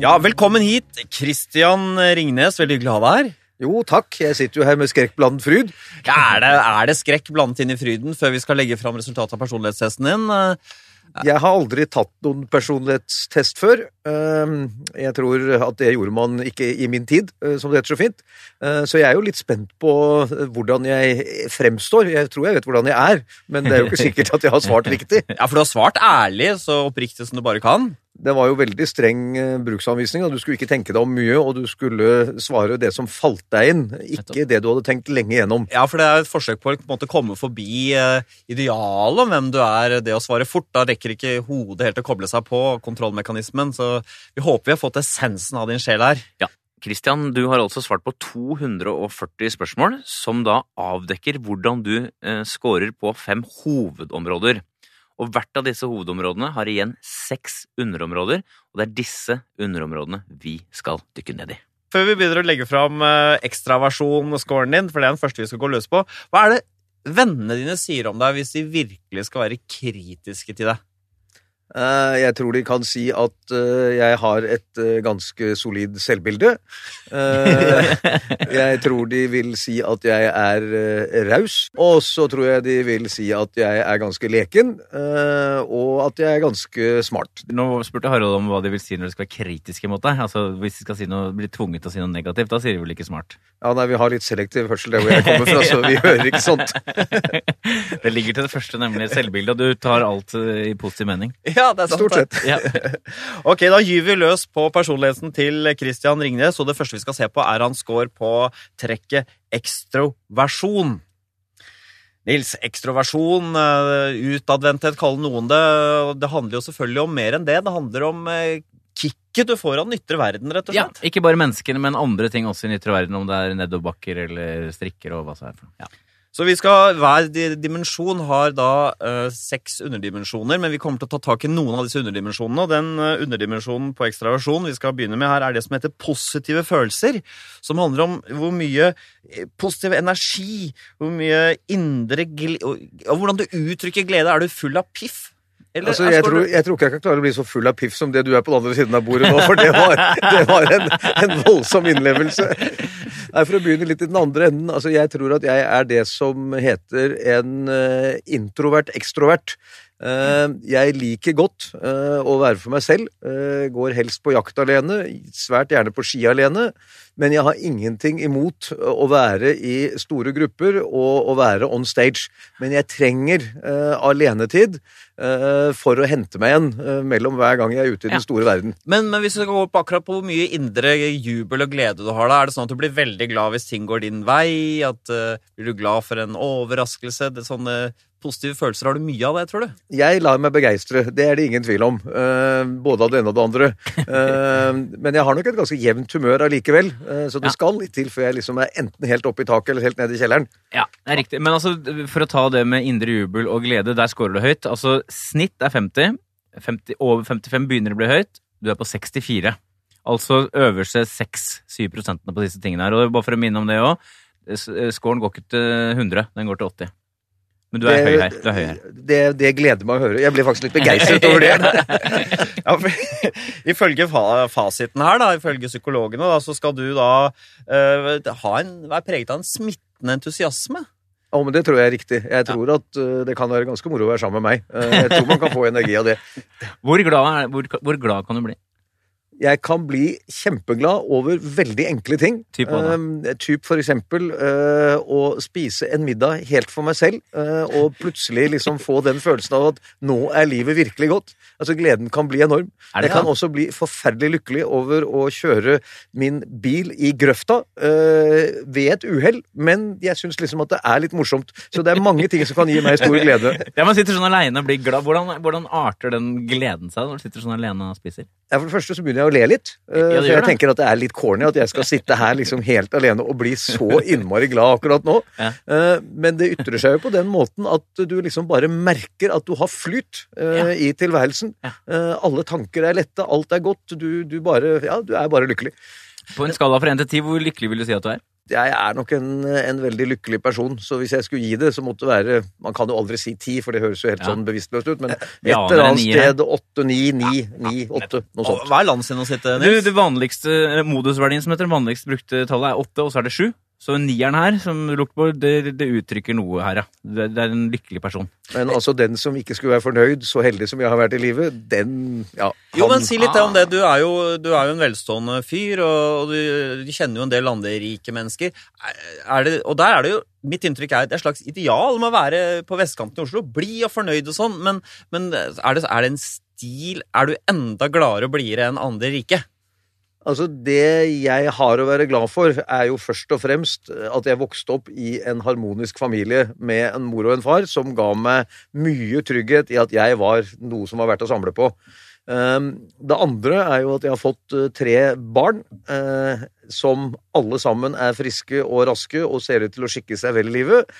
Ja, velkommen hit, Christian Ringnes. Veldig hyggelig å ha deg her. Jo, takk. Jeg sitter jo her med skrekk blandet fryd. Ja, er, det, er det skrekk blandet inn i fryden før vi skal legge fram resultatet av personlighetstesten din? Jeg har aldri tatt noen personlighetstest før. Ehm, Jeg tror at det gjorde man ikke i min tid, eh, som det heter så fint. Eh, Så jeg er jo litt spent på eh, hvordan jeg fremstår. Jeg tror jeg vet hvordan jeg er, men det er jo ikke sikkert at jeg har svart riktig. Ja, for du har svart ærlig, så oppriktig som du bare kan. Det var jo veldig streng eh, bruksanvisning. og Du skulle ikke tenke deg om mye, og du skulle svare det som falt deg inn, ikke det du hadde tenkt lenge gjennom. Ja, for det er et forsøk på å på en måte, komme forbi eh, idealet om hvem du er. Det å svare fort, da rekker ikke hodet helt å koble seg på kontrollmekanismen. Så vi håper vi har fått essensen av din sjel her. Ja. Kristian, du har altså svart på 240 spørsmål, som da avdekker hvordan du eh, scorer på fem hovedområder. Og hvert av disse hovedområdene har igjen seks underområder, og det er disse underområdene vi skal dykke ned i. Før vi begynner å legge fram eh, ekstraversjon-scoren din, for det er den første vi skal gå løs på, hva er det vennene dine sier om deg hvis de virkelig skal være kritiske til deg? Eh, Jeg tror de kan si at eh, jeg har et eh, ganske solid selvbilde. Eh, Jeg tror de vil si at jeg er raus. Og så tror jeg de vil si at jeg er ganske leken, eh, og at jeg er ganske smart. Nå spurte Harald om hva de vil si når de skal være kritiske mot deg. Altså, Hvis de skal si noe, bli tvunget til å si noe negativt, da sier de vel ikke smart? Ja, nei, Vi har litt selektiv hørsel der hvor jeg kommer fra, så vi hører ikke sånt. Det ligger til det første, nemlig selvbildet, og du tar alt i positiv mening. Ja, det er sant. Stort sett. Ja. Ok, da gyver vi løs på personligheten til Christian Ringnes, og det første vi skal se på, er hans score på trekket ekstroversjon. Nils, ekstroversjon, eh, utadvendthet kaller noen det. Det handler jo selvfølgelig om mer enn det. Det handler om eh, kicket du får av den ytre verden, rett og slett. ja. Ikke bare menneskene, men andre ting også i den ytre verden, om det er nedoverbakker eller strikker og hva så er for noe. Ja. Så vi skal, hver dimensjon har da eh, seks underdimensjoner, men vi kommer til å ta tak i noen av disse underdimensjonene. Og den eh, underdimensjonen på ekstraversjon vi skal begynne med her, er det som heter positive følelser. Som handler om hvor mye eh, positiv energi, hvor mye indre glede og, og hvordan du uttrykker glede. Er du full av piff? Eller Altså, jeg, tror, jeg tror ikke jeg kan klare å bli så full av piff som det du er på den andre siden av bordet nå, for det var, det var en, en voldsom innlevelse. Nei, For å begynne litt i den andre enden. altså Jeg tror at jeg er det som heter en uh, introvert ekstrovert. Uh, jeg liker godt uh, å være for meg selv. går helst på jakt alene, svært gjerne på ski alene. Men jeg har ingenting imot å være i store grupper og å være on stage. Men jeg trenger uh, alenetid uh, for å hente meg igjen uh, mellom hver gang jeg er ute i den Ja. store verden. Men, men hvis vi skal gå opp akkurat på hvor mye indre jubel og glede du har, da, er det sånn at du blir veldig glad hvis ting går din vei? At, blir du glad for en overraskelse? Det, sånne positive følelser, har du mye av det, tror du? Jeg lar meg begeistre, det er det ingen tvil om. eh, både av det ene og det andre. Eh, men jeg har nok et ganske jevnt humør allikevel, eh, så det Ja. skal litt til før jeg liksom er enten helt oppe i taket eller helt nede i kjelleren. Ja, det er riktig. Men altså, for å ta det med indre jubel og glede, der scorer du høyt. Altså, snitt er 50. 50 over 55 begynner å bli høyt. Du er på 64. Altså øverste 6-7 prosentene på disse tingene her. Og bare for å minne om det òg, scoren går ikke til 100, den går til 80. Men du er høy her. Du er høy her. Det, det gleder meg å høre. Jeg ble faktisk litt begeistret over det. Ja, for, ifølge fa fasiten her, da, ifølge psykologene, da, så skal du da uh, en, være preget av en smittende entusiasme. Ja, men Det tror jeg er riktig. Jeg tror at uh, det kan være ganske moro å være sammen med meg. Uh, jeg tror man kan få energi av det. Hvor glad, er, hvor, hvor glad kan du bli? Jeg kan bli kjempeglad over veldig enkle ting. Typ? Eh, typ for eksempel uh, å spise en middag helt for meg selv, uh, og plutselig liksom få den følelsen av at nå er livet virkelig godt. Altså Gleden kan bli enorm. Det Jeg kan også bli forferdelig lykkelig over å kjøre min bil i grøfta uh, ved et uhell, men jeg syns liksom at det er litt morsomt. Så det er mange ting som kan gi meg stor glede. Ja, Man sitter sånn aleine og blir glad. Hvordan, hvordan arter den gleden seg når du sitter sånn alene og spiser? Ja, for det første så begynner jeg å le litt. eh, Ja, for jeg det. tenker at det er litt corny at jeg skal sitte her liksom helt alene og bli så innmari glad akkurat nå. Ja. Eh, Men det ytrer seg jo på den måten at du liksom bare merker at du har flyt eh, Ja. i tilværelsen. Eh, Alle tanker er lette, alt er godt. Du, du bare Ja, du er bare lykkelig. På en skala fra 1 til 10, hvor lykkelig vil du si at du er? Jeg er nok en, en veldig lykkelig person. Så hvis jeg skulle gi det, så måtte det være Man kan jo aldri si ti, for det høres jo helt Ja. sånn bevisstløst ut, men et eller annet sted åtte, ni, ni, ni, åtte, noe sånt. Hva er landsgjennomsnittet, Du, Nils? det vanligste eh, modusverdien som heter det vanligste brukte tallet, er åtte, og så er det sju. Så nieren her, som du lukter på, det, det uttrykker noe her, ja. Det, det er en lykkelig person. Men altså, den som ikke skulle være fornøyd, så heldig som jeg har vært i livet, den ja, Jo, men si litt om det. Du er jo, du er jo en velstående fyr, og, og du, du kjenner jo en del andre rike mennesker. Er det, og der er det jo Mitt inntrykk er det er et slags ideal med å være på vestkanten i Oslo. Blid og fornøyd og sånn, men, men er, det, er det en stil Er du enda gladere og blidere enn andre rike? Altså, det jeg har å være glad for, er jo først og fremst at jeg vokste opp i en harmonisk familie med en mor og en far som ga meg mye trygghet i at jeg var noe som var verdt å samle på. Um, Det andre er jo at jeg har fått eh, tre barn eh, som alle sammen er friske og raske og ser ut til å skikke seg vel i livet.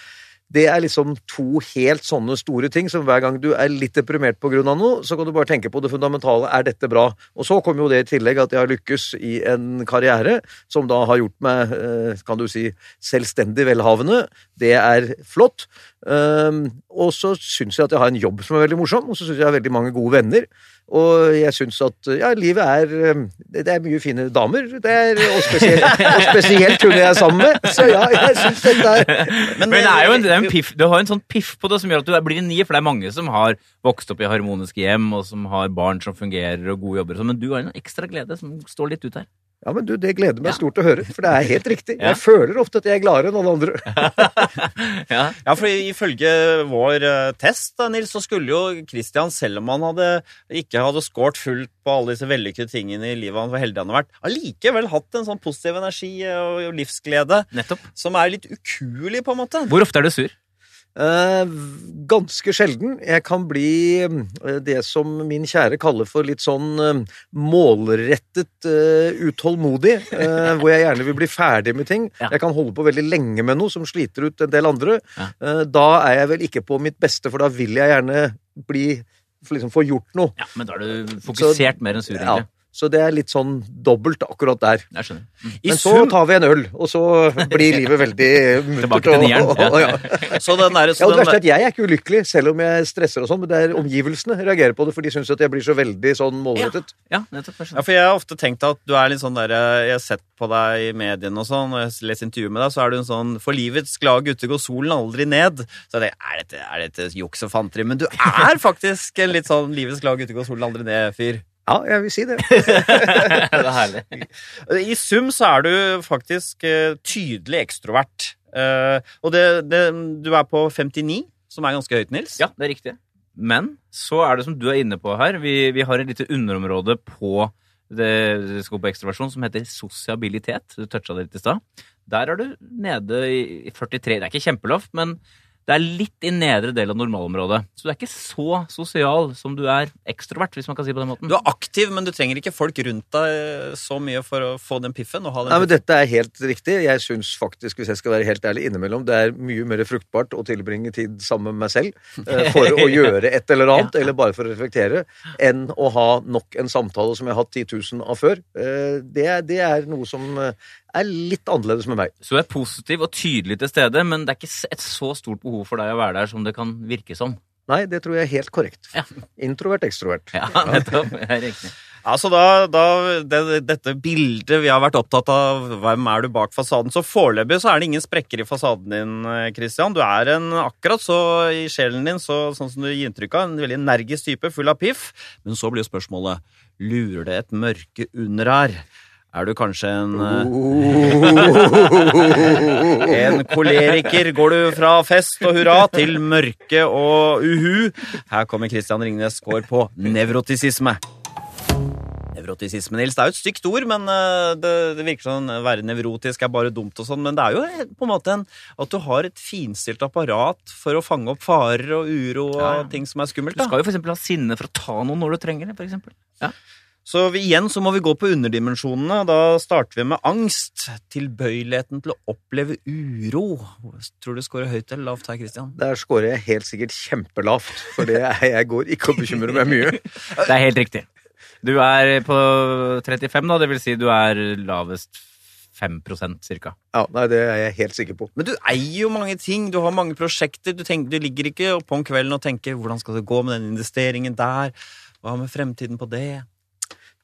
Det er liksom to helt sånne store ting som hver gang du er litt deprimert pga. noe, så kan du bare tenke på det fundamentale. Er dette bra? Og så kommer jo det i tillegg at jeg har lykkes i en karriere som da har gjort meg, eh, kan du si, selvstendig velhavende. Det er flott. Um, og så syns jeg at jeg har en jobb som er veldig morsom, og så syns jeg jeg har veldig mange gode venner. Og jeg syns at ja, livet er um, Det er mye fine damer, det er, og, spesielt, og spesielt hun jeg er sammen med. Så ja, jeg syns dette er Men, det er jo en, det er en piff, du har en sånn piff på det som gjør at du blir en nier, for det er mange som har vokst opp i harmoniske hjem, og som har barn som fungerer, og gode jobber og sånn, men du har en ekstra glede som står litt ut her. Ja, men du, Det gleder meg stort å høre, for det er helt riktig. Ja. Jeg føler ofte at jeg er gladere enn alle andre. Ja. Ja, for ifølge vår eh, test, da, Nils, så skulle jo Christian, selv om han hadde, ikke hadde scoret fullt på alle disse vellykkede tingene i livet han var heldig han har vært, allikevel hatt en sånn positiv energi og livsglede Nettopp. som er litt ukuelig, på en måte. Hvor ofte er du sur? Eh, ganske sjelden. Jeg kan bli eh, det som min kjære kaller for litt sånn eh, målrettet utålmodig. hvor jeg gjerne vil bli ferdig med ting. Jeg kan holde på veldig lenge med noe som sliter ut en del andre. Da er jeg vel ikke på mitt beste, for da vil jeg gjerne bli liksom få gjort noe. Ja, men da er du fokusert mer enn sur, Ja, egentlig. Så det er litt sånn dobbelt akkurat der. Jeg skjønner. Mm. Men så tar vi en øl, og så blir livet veldig muntert. Tilbake til nieren, ja. og- ja. så den der, Ja, og det verste er at Jeg er ikke ulykkelig, selv om jeg stresser, og sånn, men det er omgivelsene reagerer på det, for de syns at jeg blir så veldig sånn målrettet. Ja, ja, ja, for jeg har ofte tenkt at du er litt sånn der Jeg har sett på deg i mediene og sånn, og jeg leser intervjuer med deg, så er du en sånn For livets glade gutter går solen aldri ned. Så jeg tenker, er dette, er dette juks og fanteri? Men du er faktisk en litt sånn livets glade gutter går solen aldri ned-fyr. Ja, jeg vil si det. det er herlig. I sum så er du faktisk eh, tydelig ekstrovert. Eh, og det, det, du er på 59, som er ganske høyt, Nils. Ja, det er riktig. Men så er det som du er inne på her, vi, vi har et lite underområde på det, skal på ekstroversjon som heter sosiabilitet. Du toucha det litt i stad. Der er du nede i i 43. Det er ikke kjempelavt, men det er litt i nedre del av normalområdet. Så du er ikke så sosial som du er ekstrovert, hvis man kan si det på den måten. Du er aktiv, men du trenger ikke folk rundt deg så mye for å få den piffen. Og ha den Nei, men. Dette er helt riktig. Jeg syns faktisk, hvis jeg skal være helt ærlig, innimellom det er mye mer fruktbart å tilbringe tid sammen med meg selv eh, for å gjøre et eller annet, eller bare for å reflektere, enn å ha nok en samtale som jeg har hatt 10 000 av før. Eh, Det, det er noe som eh, er litt annerledes med meg. Så du er positiv og tydelig til stede, men det er ikke et så stort behov for deg å være der som det kan virke som. Nei, det tror jeg er helt korrekt. Ja. Introvert, ekstrovert. Ja, nettopp. Det er riktig. Ja, så da, da det, Dette bildet vi har vært opptatt av, hvem er du bak fasaden? Så foreløpig så er det ingen sprekker i fasaden din, Christian. Du er en akkurat så i sjelen din, så, sånn som du gir inntrykk av, en veldig energisk type, full av piff. Men så blir jo spørsmålet lurer det et mørke under her. Er du kanskje en eh, En koleriker. Går du fra fest og hurra til mørke og uhu? Her kommer Christian Ringnes Skaar på nevrotisisme. Nevrotisisme, Nils. Det er jo et stygt ord, men eh, det, det virker sånn være nevrotisk er bare dumt og sånn. Men det er jo på en måte en, at du har et finstilt apparat for å fange opp farer og uro og Ja, ting som er skummelt. Du skal jo eksempel ha sinne for å ta noen når du trenger det, for eksempel. Ja. Så vi, igjen så må vi gå på underdimensjonene. Da starter vi med angst. Tilbøyeligheten til å oppleve uro. Tror du scorer høyt eller lavt her, Christian? Der scorer jeg helt sikkert kjempelavt, for det jeg går ikke og bekymrer meg mye. Det er helt riktig. Du er på 35, da, det vil si du er lavest 5% cirka. Ja, nei, det er jeg helt sikker på. Men du eier jo mange ting, du har mange prosjekter. Du, tenker, du ligger ikke oppe om kvelden og tenker 'hvordan skal det gå med den investeringen der'? Hva med fremtiden på det?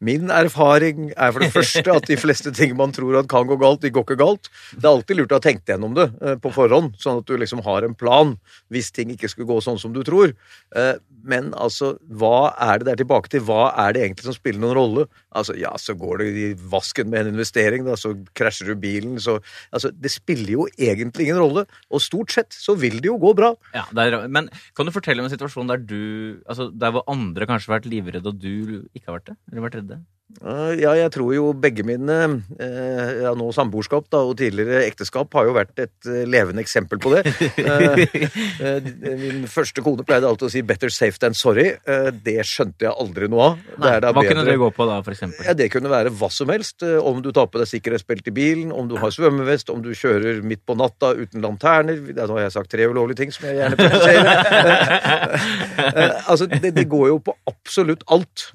Min erfaring er for det første at de fleste ting man tror at kan gå galt, de går ikke galt. Det er alltid lurt å ha tenkt gjennom det eh, på forhånd, sånn at du liksom har en plan hvis ting ikke skulle gå sånn som du tror. Eh, men altså, hva er det det er tilbake til? Hva er det egentlig som spiller noen rolle? Altså, ja, så går det i vasken med en investering, da, så krasjer du bilen, så Altså, det spiller jo egentlig ingen rolle, og stort sett så vil det jo gå bra. Ja, er, men kan du fortelle om en situasjon der du Altså der hvor andre kanskje har vært livredde, og du ikke har vært det? Eller vært redde? Eh, Ja, jeg tror jo begge mine eh, ja, nå samboerskap da, og tidligere ekteskap har jo vært et eh, levende eksempel på det. Min første kone pleide alltid å si 'better safe than sorry'. Det skjønte jeg aldri noe av. Det da Hva kunne bedre- det gå på da, for eksempel? Ja, Det kunne være hva som helst. Om du tar på deg sikkerhetsbelte i bilen, om du har svømmevest, om du kjører midt på natta uten lanterner. Nå har jeg sagt tre ulovlige ting som jeg gjerne presiserer. Altså, det, det går jo på absolutt alt.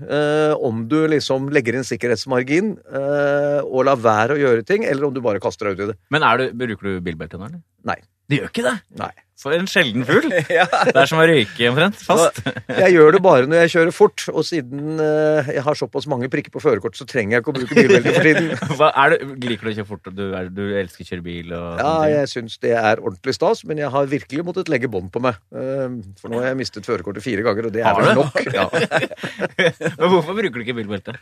Om du liksom legger inn sikkerhetsmargin eh, og lar være å gjøre ting, eller om du bare kaster deg ut i det. Men du, bruker du bilbelte nå, eller? Nei. Du gjør ikke det? Nei. For en sjelden fugl. Det er som å røyke omtrent. Fast. Jeg gjør det bare når jeg kjører fort, og siden eh, jeg har såpass mange prikker på førerkort, så trenger jeg ikke å bruke bilbelte for tiden. Er du, liker du å kjøre fort, du, er, du elsker å kjøre bil? Og Ja, jeg syns det er ordentlig stas, men jeg har virkelig måttet legge bånd på meg. Eh, For nå har jeg mistet førerkortet fire ganger, og det er vel nok. Ja. Men hvorfor bruker du ikke bilbelte?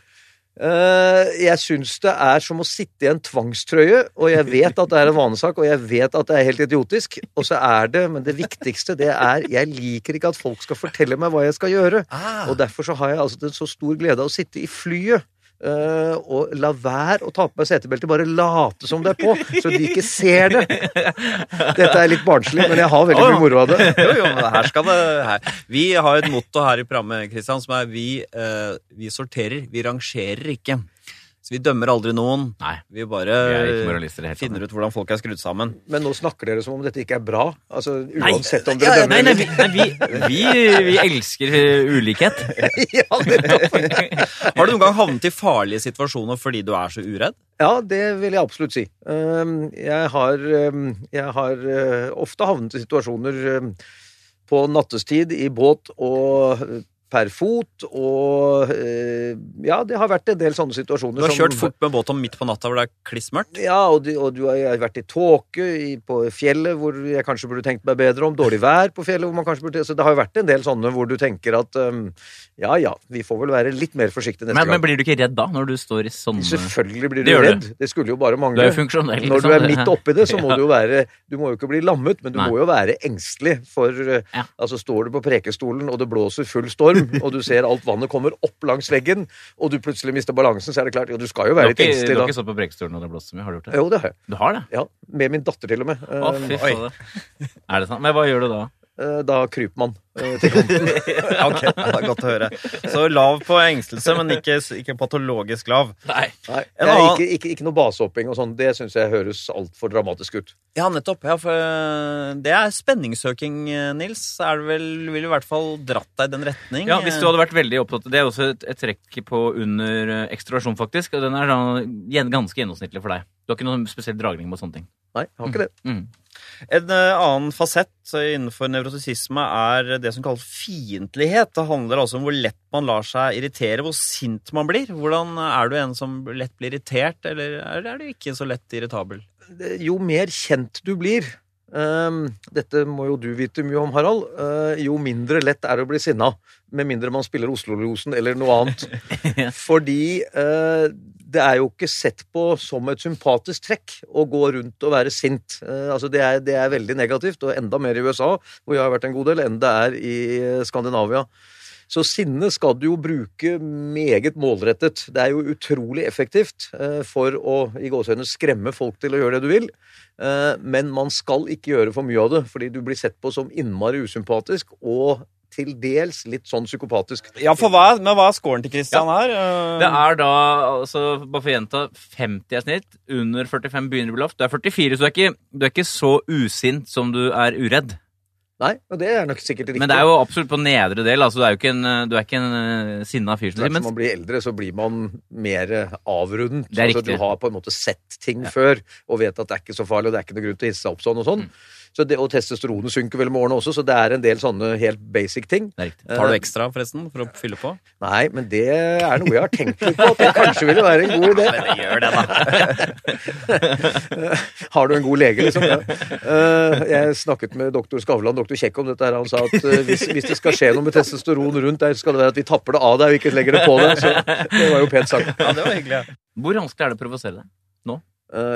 Eh, Jeg syns det er som å sitte i en tvangstrøye, og jeg vet at det er en vanesak, og jeg vet at det er helt idiotisk, og så er det, men det viktigste, det er Jeg liker ikke at folk skal fortelle meg hva jeg skal gjøre. Og derfor så har jeg altså så stor glede av å sitte i flyet. Eh, og la være å ta på meg setebeltet, bare late som det er på, så de ikke ser det. Dette er litt barnslig, men jeg har veldig mye moro av det. Jo, jo, men her skal det her. Vi har et motto her i programmet, Kristian, som er vi, uh, vi sorterer, vi rangerer ikke. Så vi dømmer aldri noen. Nei. Vi bare Vi er finner ut hvordan folk er skrudd sammen. Men nå snakker dere som om dette ikke er bra. Altså, Nei. Uansett om Ja, dere ja, nei, nei, dømmer vi, nei vi, vi, vi elsker eh, ulikhet. ja. Har du noen gang havnet i farlige situasjoner fordi du er så uredd? ja, det vil jeg absolutt si. Um, Jeg har, um, jeg har uh, ofte havnet i situasjoner um, på nattestid i båt og uh, per fot, og eh, ja, det har vært en del sånne situasjoner. Du har som- kjørt fort med båt om midt på natta hvor det er klissmørkt? Ja, og du, og du har vært i tåke på fjellet hvor jeg kanskje burde tenkt meg bedre om. Dårlig vær på fjellet hvor man kanskje burde Så det har jo vært en del sånne hvor du tenker at um, ja ja, vi får vel være litt mer forsiktige neste Men, men blir du ikke redd da, når du står i sånne Selvfølgelig blir du det redd. Det skulle jo bare Du mangle. er jo funksjonell. Når du liksom. er midt oppi det, så må Ja. du jo være Du må jo ikke bli lammet, men du Nei. må jo være engstelig. For uh, Ja. altså står du på prekestolen, og det blåser full storm, og du ser alt vannet kommer opp langs veggen, og du plutselig mister balansen, så er det klart Ja, du skal jo være litt ikke, du har ikke stått på Brekkstolen når det blåser så mye? Har du gjort det? Jo, det har jeg. Du har det? Ja, Med min datter, til og med. Å, fy fader. Er det sant? Men hva gjør du da? Eh, Da kryper man eh, til kanten. Ok, det er godt å høre. Så lav på engstelse, men ikke, ikke patologisk lav. Nei. Nei, ikke, ikke, ikke noe basehopping og sånn. Det syns jeg høres altfor dramatisk ut. Ja, nettopp. Ja, for eh, det er spenningssøking, Nils. Er det vel, vil i hvert fall dratt deg i den retning. Ja, hvis du hadde vært veldig opptatt Det er også et, et trekk på under ekstroversjon, faktisk. Og den er da ganske gjennomsnittlig for deg. Du har ikke noen spesiell dragning mot sånne ting. Nei, jeg har ikke det. Mm. En eh, annen fasett innenfor nevrotisisme er det som kalles fiendtlighet. Det handler altså om hvor lett man lar seg irritere, hvor sint man blir. Hvordan Er du en som lett blir irritert, eller er du ikke så lett irritabel? Jo mer kjent du blir Dette må jo du vite mye om, Harald. eh, jo mindre lett er det å bli sinna. Med mindre man spiller Oslo-losen eller noe annet. Fordi eh, det er jo ikke sett på som et sympatisk trekk å gå rundt og være sint. Eh, altså det er, det er veldig negativt, og enda mer i USA, hvor jeg har vært en god del, enn det er i Skandinavia. Så sinne skal du jo bruke meget målrettet. Det er jo utrolig effektivt eh, for å i gåseøyne skremme folk til å gjøre det du vil. Eh, men man skal ikke gjøre for mye av det, fordi du blir sett på som innmari usympatisk og til dels litt sånn psykopatisk. Ja, for hva, men hva er scoren til Christian her? Eh, Det er da, altså, bare for å gjenta, 50 er snitt. Under 45 begynner det å bli lavt. Du er 44, så du er ikke, du er ikke så usint som du er uredd. Nei, og det er nok sikkert riktig. Men det er jo absolutt på nedre del. altså Du er jo ikke en, du er ikke en eh, sinna fyr. Men man blir eldre, så blir man mer avrundet. Det er altså, riktig. du har på en måte sett ting før og vet at det er ikke så farlig, og det er ikke noe grunn til å hisse seg opp sånn og sånn. Mm. Så det, og testosteronet synker vel med årene også, så det er en del sånne helt basic ting. Tar du ekstra, forresten, for å fylle på? Nei, men det er noe jeg har tenkt litt på, at det kanskje ville være en god idé. Men det gjør det, da. Har du en god lege, liksom? Ja. Eh, jeg snakket med doktor Skavlan, doktor Kjekk, om dette her. Han sa at eh, hvis, hvis det skal skje noe med testosteron rundt der, skal det være at vi tapper det av deg og ikke legger det på deg. Så det var jo pent sagt. Ja, det var hyggelig. Hvor vanskelig er det å provosere deg? nå?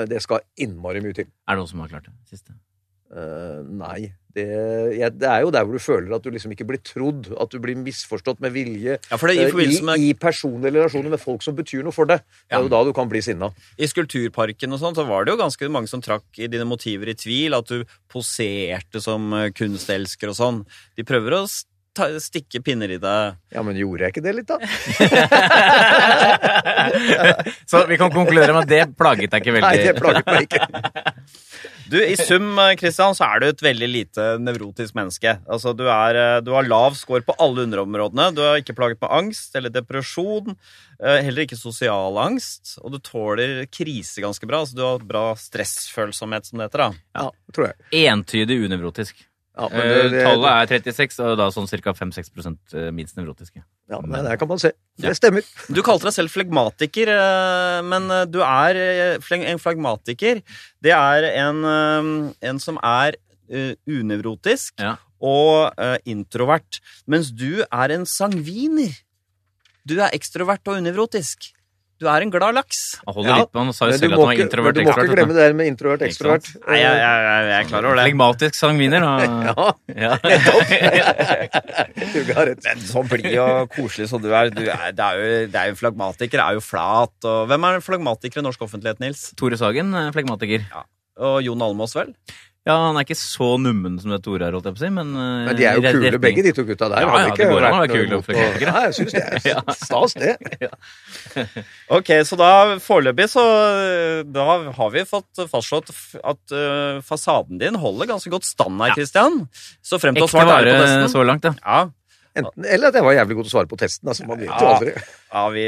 det skal innmari mye til. Er det noen som har klart det? Siste? Eh, nei. Det, ja, det er jo der hvor du føler at du liksom ikke blir trodd. At du blir misforstått med vilje. Ja, for det, i uh, I, med i personlige relasjoner med folk som betyr noe for deg. Det er jo da du kan bli sinna. I Skulpturparken og sånn, så var det jo ganske mange som trakk i dine motiver i tvil. At du poserte som eh, kunstelsker og sånn. De prøver å Ta, stikke pinner i deg. Ja, men gjorde jeg ikke det litt, da? Så vi kan konkludere med at det plaget deg ikke veldig? Nei, det plaget meg ikke. Du, I sum eh, Christian, så er du et veldig lite nevrotisk menneske. Altså, du, er, eh, du har lav score på alle underområdene. Du er ikke plaget med angst eller depresjon. eh, Heller ikke sosial angst. Og du tåler krise ganske bra. Altså, du har bra stressfølsomhet, som det heter. da. Ja, tror jeg. Entydig unevrotisk. Ja, Eh, det, det, Tallet er 36, og da sånn ca. 5-6 minst nevrotiske. ja, nei, der kan man se. Ja. Det stemmer. Du kalte deg selv flegmatiker, eh, men eh, du er eh, en flegmatiker. Det er en, eh, en som er eh, unevrotisk Ja. og eh, introvert, mens du er en sangviner. Du er ekstrovert og unevrotisk. Du er en glad laks. Han holder Ja, litt på, han sa jo selv at han var introvert du må ikke glemme det der med introvert ekstrovert. Nei, jeg, jeg, jeg, jeg er klar over det. Flegmatisk sangviner. Og... Ja, Ja. du har rett. Men så blid og koselig som du er. Du er, det, er jo, det er jo Flagmatiker er jo flat. Og, hvem er flagmatiker i norsk offentlighet, Nils? Tore Sagen, flagmatiker. Ja. Og Jon Almås, vel? Ja, han er ikke så nummen som det Tore er, holdt jeg på å si, men eh, Men de er jo kule retning. begge, de to gutta der. Ja, ja, ikke det går an å være kul å- flegmatikere. Ja, jeg syns det er stas, det. Ok, så da foreløpig så Da har vi fått fastslått at uh, fasaden din holder ganske godt stand her, Christian. Så frem til å svare på testen. så langt, ja. Ja, Enten, eller at jeg var jævlig god til å svare på testen. Altså, man vet jo aldri. ja vi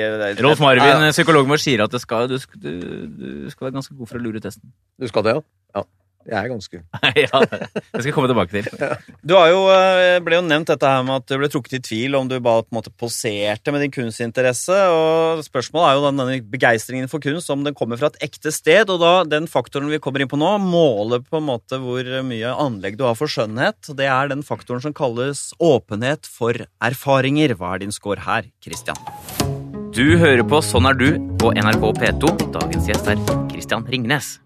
Rolf Marvin, Ja. psykologen vår, sier at det skal, du, du, du skal være ganske god for å lure testen. Du skal det, ja? Ja. Jeg er ganske ja, det skal jeg komme tilbake til. Du har jo, eh, ble jo nevnt dette her med at du ble trukket i tvil om du bare på en måte poserte med din kunstinteresse. og Spørsmålet er jo den- denne begeistringen for kunst, om den kommer fra et ekte sted. Og da den faktoren vi kommer inn på nå, måler på en måte hvor mye anlegg du har for skjønnhet. Det er den faktoren som kalles åpenhet for erfaringer. Hva er din score her, Christian? Du hører på Sånn er du på NRK P2. Dagens gjest er Christian Ringnes.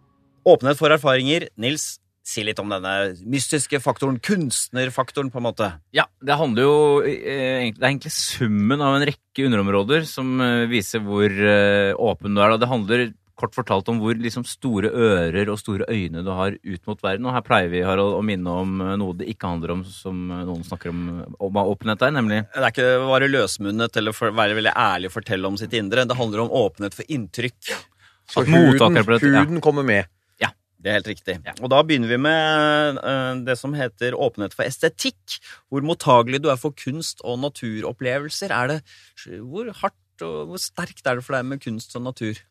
Åpenhet for erfaringer. Nils, si litt om denne mystiske faktoren, kunstnerfaktoren, på en måte. Ja, det handler jo eh, egentlig- Det er egentlig summen av en rekke underområder som eh, viser hvor eh, åpen du er. Det handler kort fortalt om hvor liksom, store ører og store øyne du har ut mot verden. Og her pleier vi Harald, å minne om noe det ikke handler om, som noen snakker om, om åpenhet er, nemlig Det er ikke å være løsmunnet eller for, være veldig ærlig og fortelle om sitt indre. Det handler om åpenhet for inntrykk. Så At huden, huden kommer med. Det er helt riktig. Og da begynner vi med eh, det som heter åpenhet for estetikk. Hvor mottagelig du er for kunst og naturopplevelser. Er det, hvor hardt og hvor sterkt er det for deg med kunst og natur?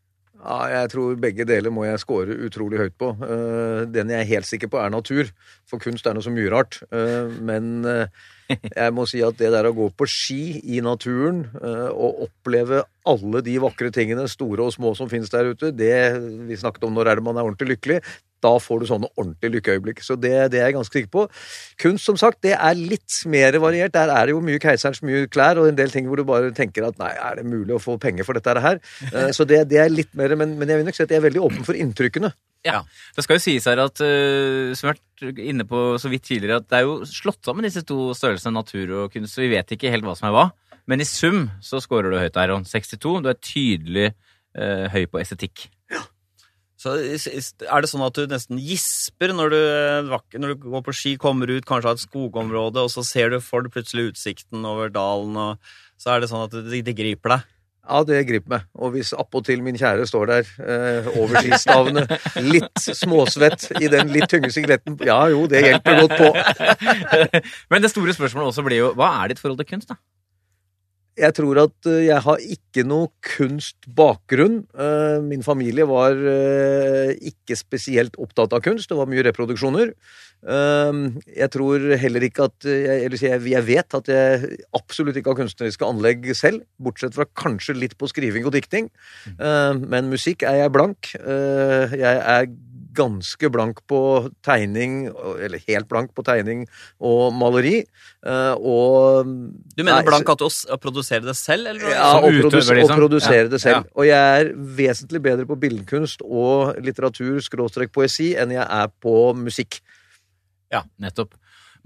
Ja, jeg tror begge deler må jeg score utrolig høyt på. Eh, Den jeg er helt sikker på, er natur. For kunst er noe så mye rart. Eh, Men eh, jeg må si at det der å gå på ski i naturen og oppleve alle de vakre tingene, store og små, som finnes der ute, det vi snakket om når er det man er ordentlig lykkelig, da får du sånne ordentlige lykkeøyeblikk. Så det, det er jeg ganske sikker på. Kunst, som sagt, det er litt mer variert. Der er det jo mye Keiserens mye klær, og en del ting hvor du bare tenker at nei, er det mulig å få penger for dette her? Eh, Så det, det er litt mer, men, men jeg vil nok si at jeg er veldig åpen for inntrykkene. Ja. Det skal jo sies her at, eh, som vi har vært inne på så vidt tidligere, at det er jo slått sammen disse to størrelsene, natur og kunst, så vi vet ikke helt hva som er hva. Men i sum så scorer du høyt, Eiron. 62. Du er tydelig eh, høy på estetikk. Så Er det sånn at du nesten gisper når du, eh, når du går på ski, kommer ut kanskje av et skogområde, og så ser du for deg plutselig utsikten over dalen, og så er det sånn at det, det griper deg? Ja, det griper meg. Og hvis appåtil min kjære står der eh, over skistavene, litt småsvett i den litt tynge sigaretten Ja jo, det hjelper godt på. Men det store spørsmålet også blir jo hva er ditt forhold til kunst, da? Jeg tror at eh, jeg har ikke noe kunstbakgrunn. Eh, Min familie var eh, ikke spesielt opptatt av kunst. Det var mye reproduksjoner. Jeg tror heller ikke at jeg, Eller jeg jeg vet at jeg absolutt ikke har kunstneriske anlegg selv, bortsett fra kanskje litt på skriving og dikting. Eh, Men musikk er jeg blank. Jeg er ganske blank på tegning, eller helt blank på tegning og maleri. Eh, Og Du mener Nei, blank at du å produsere det selv, eller? ja, Som å, utøver, produsere, liksom. å produsere det selv. Ja. Og jeg er vesentlig bedre på billedkunst og litteratur, skråstrek poesi, enn jeg er på musikk. Ja, nettopp.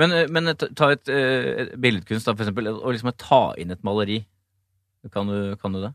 Men, eh, men ta et, et uh, billedkunst, da, for eksempel, og liksom ta inn et maleri. Kan du, kan du det?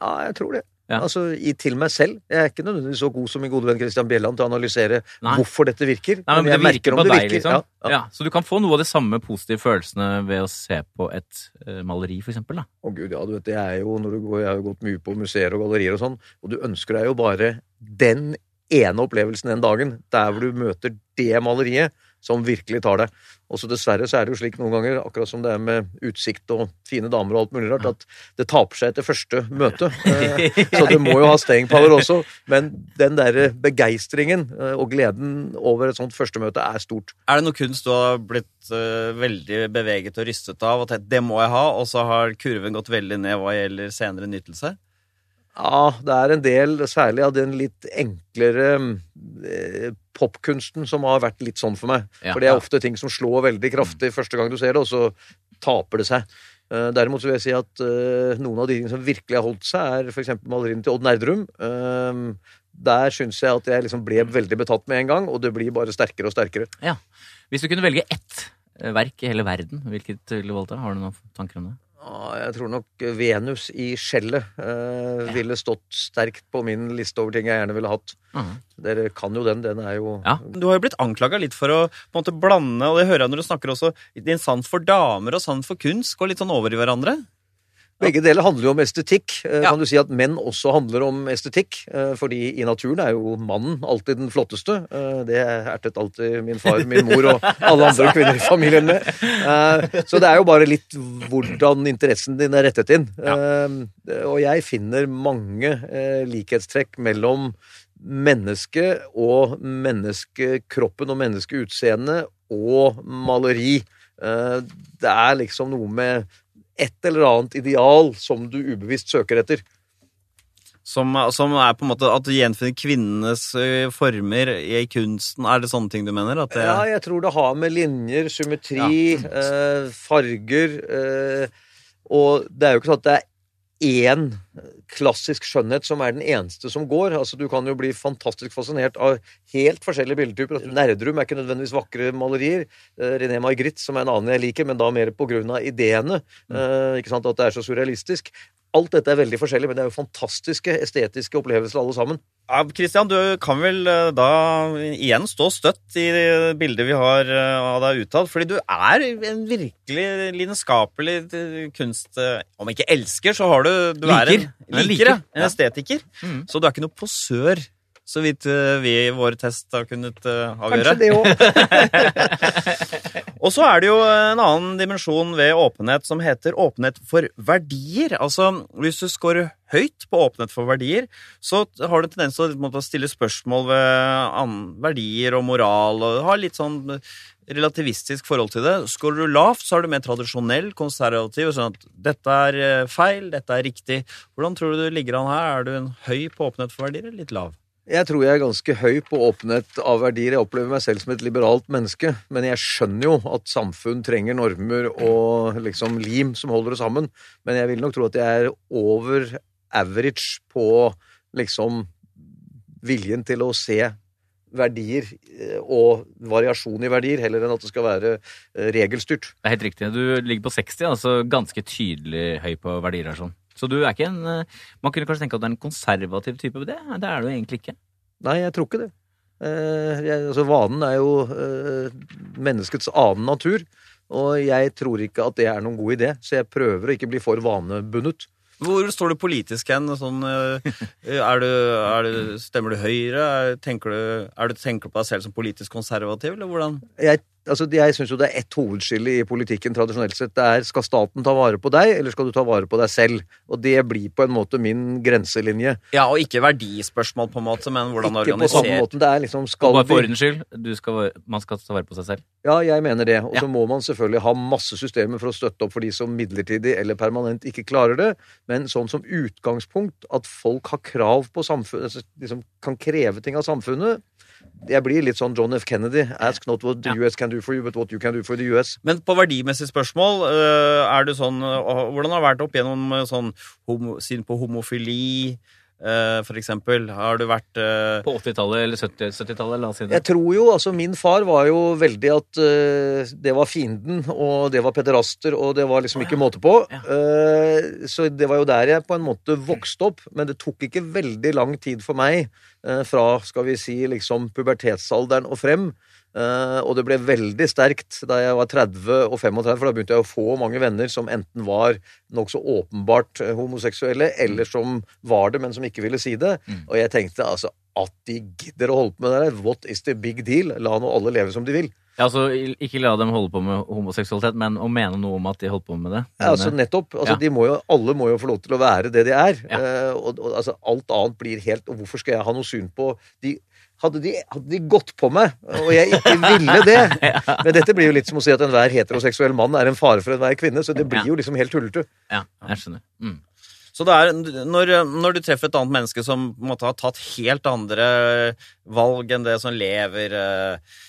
Ja, jeg tror det. Ja. Altså, i, Til meg selv. Jeg er ikke nødvendigvis så god som min gode venn Christian Bjelland til å analysere Nei. hvorfor dette virker. Nei, men, jeg det virker merker om det deg, virker. liksom. Ja, Ja. Så du kan få noe av de samme positive følelsene ved å se på et uh, maleri, for eksempel, da. Å gud, ja, du vet, det er jo når du går, Jeg har jo gått mye på museer og gallerier og sånn, og du ønsker deg jo bare den ene opplevelsen den dagen, der hvor du møter det maleriet som virkelig tar deg. Og så dessverre så er det jo slik noen ganger, akkurat som det er med utsikt og fine damer og alt mulig rart, at det taper seg etter første møte. Eh, Så du må jo ha staying power også, men den derre begeistringen eh, og gleden over et sånt første møte er stort. Er det noe kunst du har blitt eh, veldig beveget og rystet av, og tenkt det må jeg ha, og så har kurven gått veldig ned hva gjelder senere nytelse? Ja, det er en del, særlig av den litt enklere eh, popkunsten, som har vært litt sånn for meg. Ja. for det er ofte ting som slår veldig kraftig første gang du ser det, og så taper det seg. Eh, derimot så vil jeg si at eh, noen av de tingene som virkelig har holdt seg, er f.eks. maleriene til Odd Nerdrum. Eh, der syns jeg at jeg liksom ble veldig betatt med en gang, og det blir bare sterkere og sterkere. Ja. Hvis du kunne velge ett eh, verk i hele verden, hvilket ville du valgt? Har du noen tanker om det? Ja, jeg tror nok Venus i skjellet eh, ville stått sterkt på min liste over ting jeg gjerne ville hatt. Mm. Dere kan jo den. Den er jo Ja. Du har jo blitt anklaga litt for å på en måte blande, og det hører jeg når du snakker også, din sans for damer og sans for kunst går litt sånn over i hverandre. Begge deler handler jo om estetikk. Eh, Ja. Kan du si at menn også handler om estetikk? Eh, Fordi i naturen er jo mannen alltid den flotteste. Eh, Det ertet alltid min far, min mor og alle andre kvinner i familien med. Så det er jo bare litt hvordan interessen din er rettet inn. Ja. Og jeg finner mange likhetstrekk mellom mennesket og menneskekroppen og menneskeutseendet og maleri. Det er liksom noe med et eller annet ideal som du ubevisst søker etter. Som, som er på en måte at du gjenfinner kvinnenes former i kunsten. Er det sånne ting du mener? Det, Ja, jeg tror det har med linjer, symmetri, eh, farger eh, Og det er jo ikke sånn at det er én klassisk skjønnhet som er den eneste som går. Altså, Du kan jo bli fantastisk fascinert av helt forskjellige bildetyper. Altså, Nerdrum er ikke nødvendigvis vakre malerier. Eh, René Magritte, som er en annen jeg liker, men da mer på grunn av ideene. Eh, ikke sant, At det er så surrealistisk. Alt dette er veldig forskjellig, men det er jo fantastiske estetiske opplevelser alle sammen. Ja, Christian, du kan vel da igjen stå støtt i bildet vi har av deg utad, fordi du er en virkelig lidenskapelig kunst... ø, Om ikke elsker, så har du Du er en Liker. Liker, liker. ja. En estetiker. Mm. Så du er ikke noe posør, så vidt vi i vår test har kunnet avgjøre. Kanskje det òg. Og så er det jo en annen dimensjon ved åpenhet som heter åpenhet for verdier. Altså, hvis du scorer høyt på åpenhet for verdier, så har du en tendens til å stille spørsmål ved verdier og moral, og har litt sånn relativistisk forhold til det. Skårer du lavt, så er du mer tradisjonell, konservativ, sånn at dette er eh, feil, dette er riktig. Hvordan tror du du ligger an her? Er du en høy på åpenhet for verdier, eller litt lav? Jeg tror jeg er ganske høy på åpenhet av verdier. Jeg opplever meg selv som et liberalt menneske, men jeg skjønner jo at samfunn trenger normer og liksom lim som holder det sammen. Men jeg vil nok tro at jeg er over average på liksom viljen til å se verdier eh, og variasjon i verdier, heller enn at det skal være eh, regelstyrt. Det er helt riktig. Du ligger på 60, altså ganske tydelig høy på verdier her sånn. Så du er ikke en eh, Man kunne kanskje tenke at du er en konservativ type, på det, det er du egentlig ikke. Nei, jeg tror ikke det. Eh, jeg, altså, vanen er jo eh, menneskets annen natur, og jeg tror ikke at det er noen god idé, så jeg prøver å ikke bli for vanebundet. Hvor står du politisk hen? Sånn, eh, er du, er du, stemmer du Høyre? Er, tenker du, er du, tenker du på deg selv som politisk konservativ, eller hvordan? Jeg, altså, jeg syns jo det er ett hovedskille i politikken tradisjonelt sett. Det er skal staten ta vare på deg, eller skal du ta vare på deg selv? Og det blir på en måte min grenselinje. Ja, og ikke verdispørsmål, på en måte, men hvordan Ikke på samme måten. Det er liksom skal bare for ordens skyld, du skal, man skal ta vare på seg selv. Ja, jeg mener det. Og så Ja. må man selvfølgelig ha masse systemer for å støtte opp for de som midlertidig eller permanent ikke klarer det. Men sånn som utgangspunkt at folk har krav på samfunnet, altså liksom kan kreve ting av samfunnet. Jeg blir litt sånn John F. Kennedy. Ask not what the. US can do for you, but what you can do for the US. Men på verdimessige spørsmål, øh, er du sånn øh, Hvordan har det vært opp gjennom øh, sånn syn på homofili, øh, for eksempel? Har du vært uh... På 80-tallet eller 70 70-tallet, la oss si det. Jeg tror jo, altså Min far var jo veldig at uh, det var fienden, og det var pederaster, og det var liksom ikke måte på. Ja. Eh, så det var jo der jeg på en måte vokste opp. Men det tok ikke veldig lang tid for meg eh, fra skal vi si, liksom pubertetsalderen og frem. Eh, og det ble veldig sterkt da jeg var 30 og 35, for da begynte jeg å få mange venner som enten var nokså åpenbart eh, homoseksuelle, eller som var det, men som ikke ville si det. Mm. Og jeg tenkte altså at de gidder å holde på med det der, what is the big deal? La nå alle leve som de vil. Ja, altså, ikke la dem holde på med homoseksualitet, men å mene noe om at de holdt på med det. Ja, altså nettopp. Altså, Ja. de må jo, alle må jo få lov til å være det de er. Ja. Uh, og, og altså, alt annet blir helt Og hvorfor skal jeg ha noe syn på de hadde de, hadde de gått på meg, og jeg ikke ville det Men dette blir jo litt som å si at enhver heteroseksuell mann er en fare for enhver kvinne, så det blir jo liksom helt tullete. Ja, jeg skjønner. Mm. Så det er, når, når du treffer et annet menneske som måtte ha tatt helt andre valg enn det som lever eh,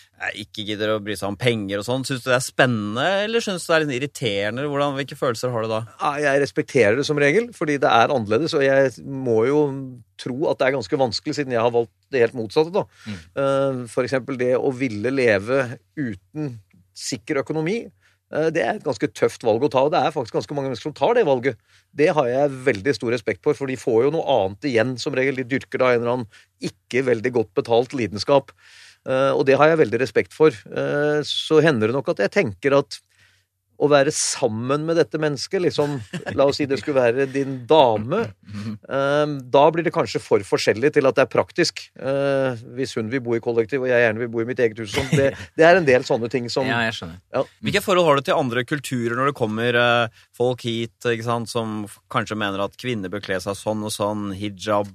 ikke gidder å bry seg om penger og sånn, syns du det er spennende, eller syns du det er litt irriterende? Hvordan, hvilke følelser har du da? Jeg respekterer det som regel, fordi det er annerledes, og jeg må jo tro at det er ganske vanskelig, siden jeg har valgt det helt motsatte. da. Mm. Eh, For eksempel det å ville leve uten sikker økonomi. eh, Det er et ganske tøft valg å ta, og det er faktisk ganske mange mennesker som tar det valget. Det har jeg veldig stor respekt for, for de får jo noe annet igjen, som regel. De dyrker da en eller annen ikke veldig godt betalt lidenskap. Eh, Og det har jeg veldig respekt for. Eh, Så hender det nok at jeg tenker at å være sammen med dette mennesket, liksom La oss si det skulle være din dame. eh, Da blir det kanskje for forskjellig til at det er praktisk. Eh, Hvis hun vil bo i kollektiv, og jeg gjerne vil bo i mitt eget hus. og. Det, det er en del sånne ting som Ja, jeg skjønner. Hvilke forhold har du til andre kulturer når det kommer eh, folk hit ikke sant, som kanskje mener at kvinner bør kle seg sånn og sånn, hijab?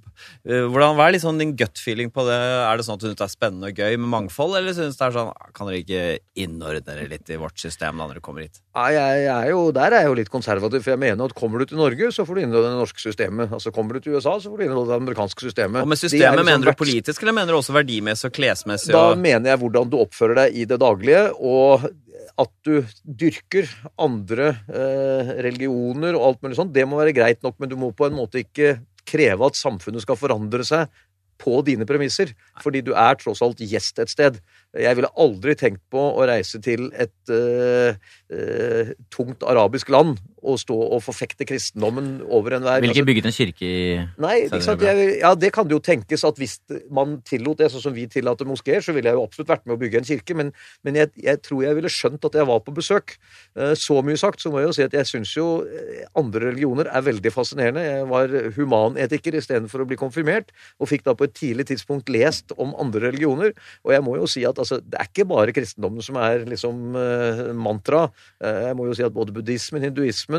Hvordan, hva er liksom din gut feeling på det? Er det sånn at du syns det er spennende og gøy med mangfold, eller syns det er sånn "Ah, Kan dere ikke innordne dere litt i vårt system da når dere kommer hit? Ja, jeg, er jo, Der er jeg jo litt konservativ, for jeg mener at kommer du til Norge, så får du innholde det norske systemet. Altså Kommer du til USA, så får du innholde det amerikanske systemet. Og med systemet liksom mener du politisk, eller mener du også verdimessig og klesmessig? Da Og... mener jeg hvordan du oppfører deg i det daglige, og at du dyrker andre eh, religioner og alt mulig sånt. Det må være greit nok, men du må på en måte ikke kreve at samfunnet skal forandre seg på dine premisser, fordi du er tross alt gjest et sted. Jeg ville aldri tenkt på å reise til et uh, uh, tungt arabisk land og stå og forfekte kristendommen over enhver Vil altså, ikke bygget en kirke i Nei? Jeg, ja, det kan det jo tenkes at hvis man tillot det, sånn som vi tillater moskeer, så ville jeg jo absolutt vært med å bygge en kirke, men, men jeg, jeg tror jeg ville skjønt at jeg var på besøk. Eh, Så mye sagt, så må jeg jo si at jeg syns jo eh, andre religioner er veldig fascinerende. Jeg var humanetiker istedenfor å bli konfirmert, og fikk da på et tidlig tidspunkt lest om andre religioner. Og jeg må jo si at altså, det er ikke bare kristendommen som er liksom eh, mantra. Jeg må jo si at både buddhismen, hinduismen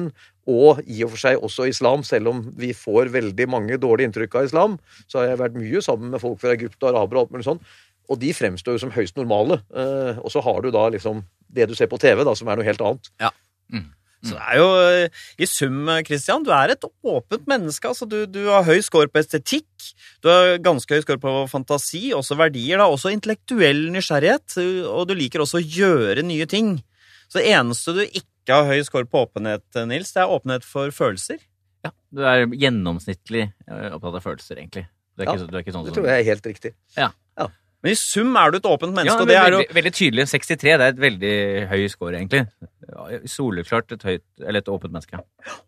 og i og for seg også islam, selv om vi får veldig mange dårlige inntrykk av islam, så har jeg vært mye sammen med folk fra Egypt og arabere og alt mulig sånn, og de fremstår jo som høyst normale. Eh, og så har du da liksom det du ser på TV, da, som er noe helt annet. Så det er jo eh, i sum, Christian, du er et åpent menneske. Altså, du, du har høy score på estetikk, du har ganske høy score på fantasi, også verdier, da, også intellektuell nysgjerrighet, og du liker også å gjøre nye ting. Så det eneste du ikke har høy score på åpenhet, Nils, det er åpenhet for følelser. Ja, du er gjennomsnittlig eh, opptatt av følelser, egentlig. Du er Ja, ikke, du er ikke sånn Det som tror jeg er helt riktig. Men i sum er du et åpent Ja, menneske, og det er jo veldig, veldig tydelig. 63 det er et veldig høy score, egentlig. ja, soleklart et høyt, eller et åpent menneske.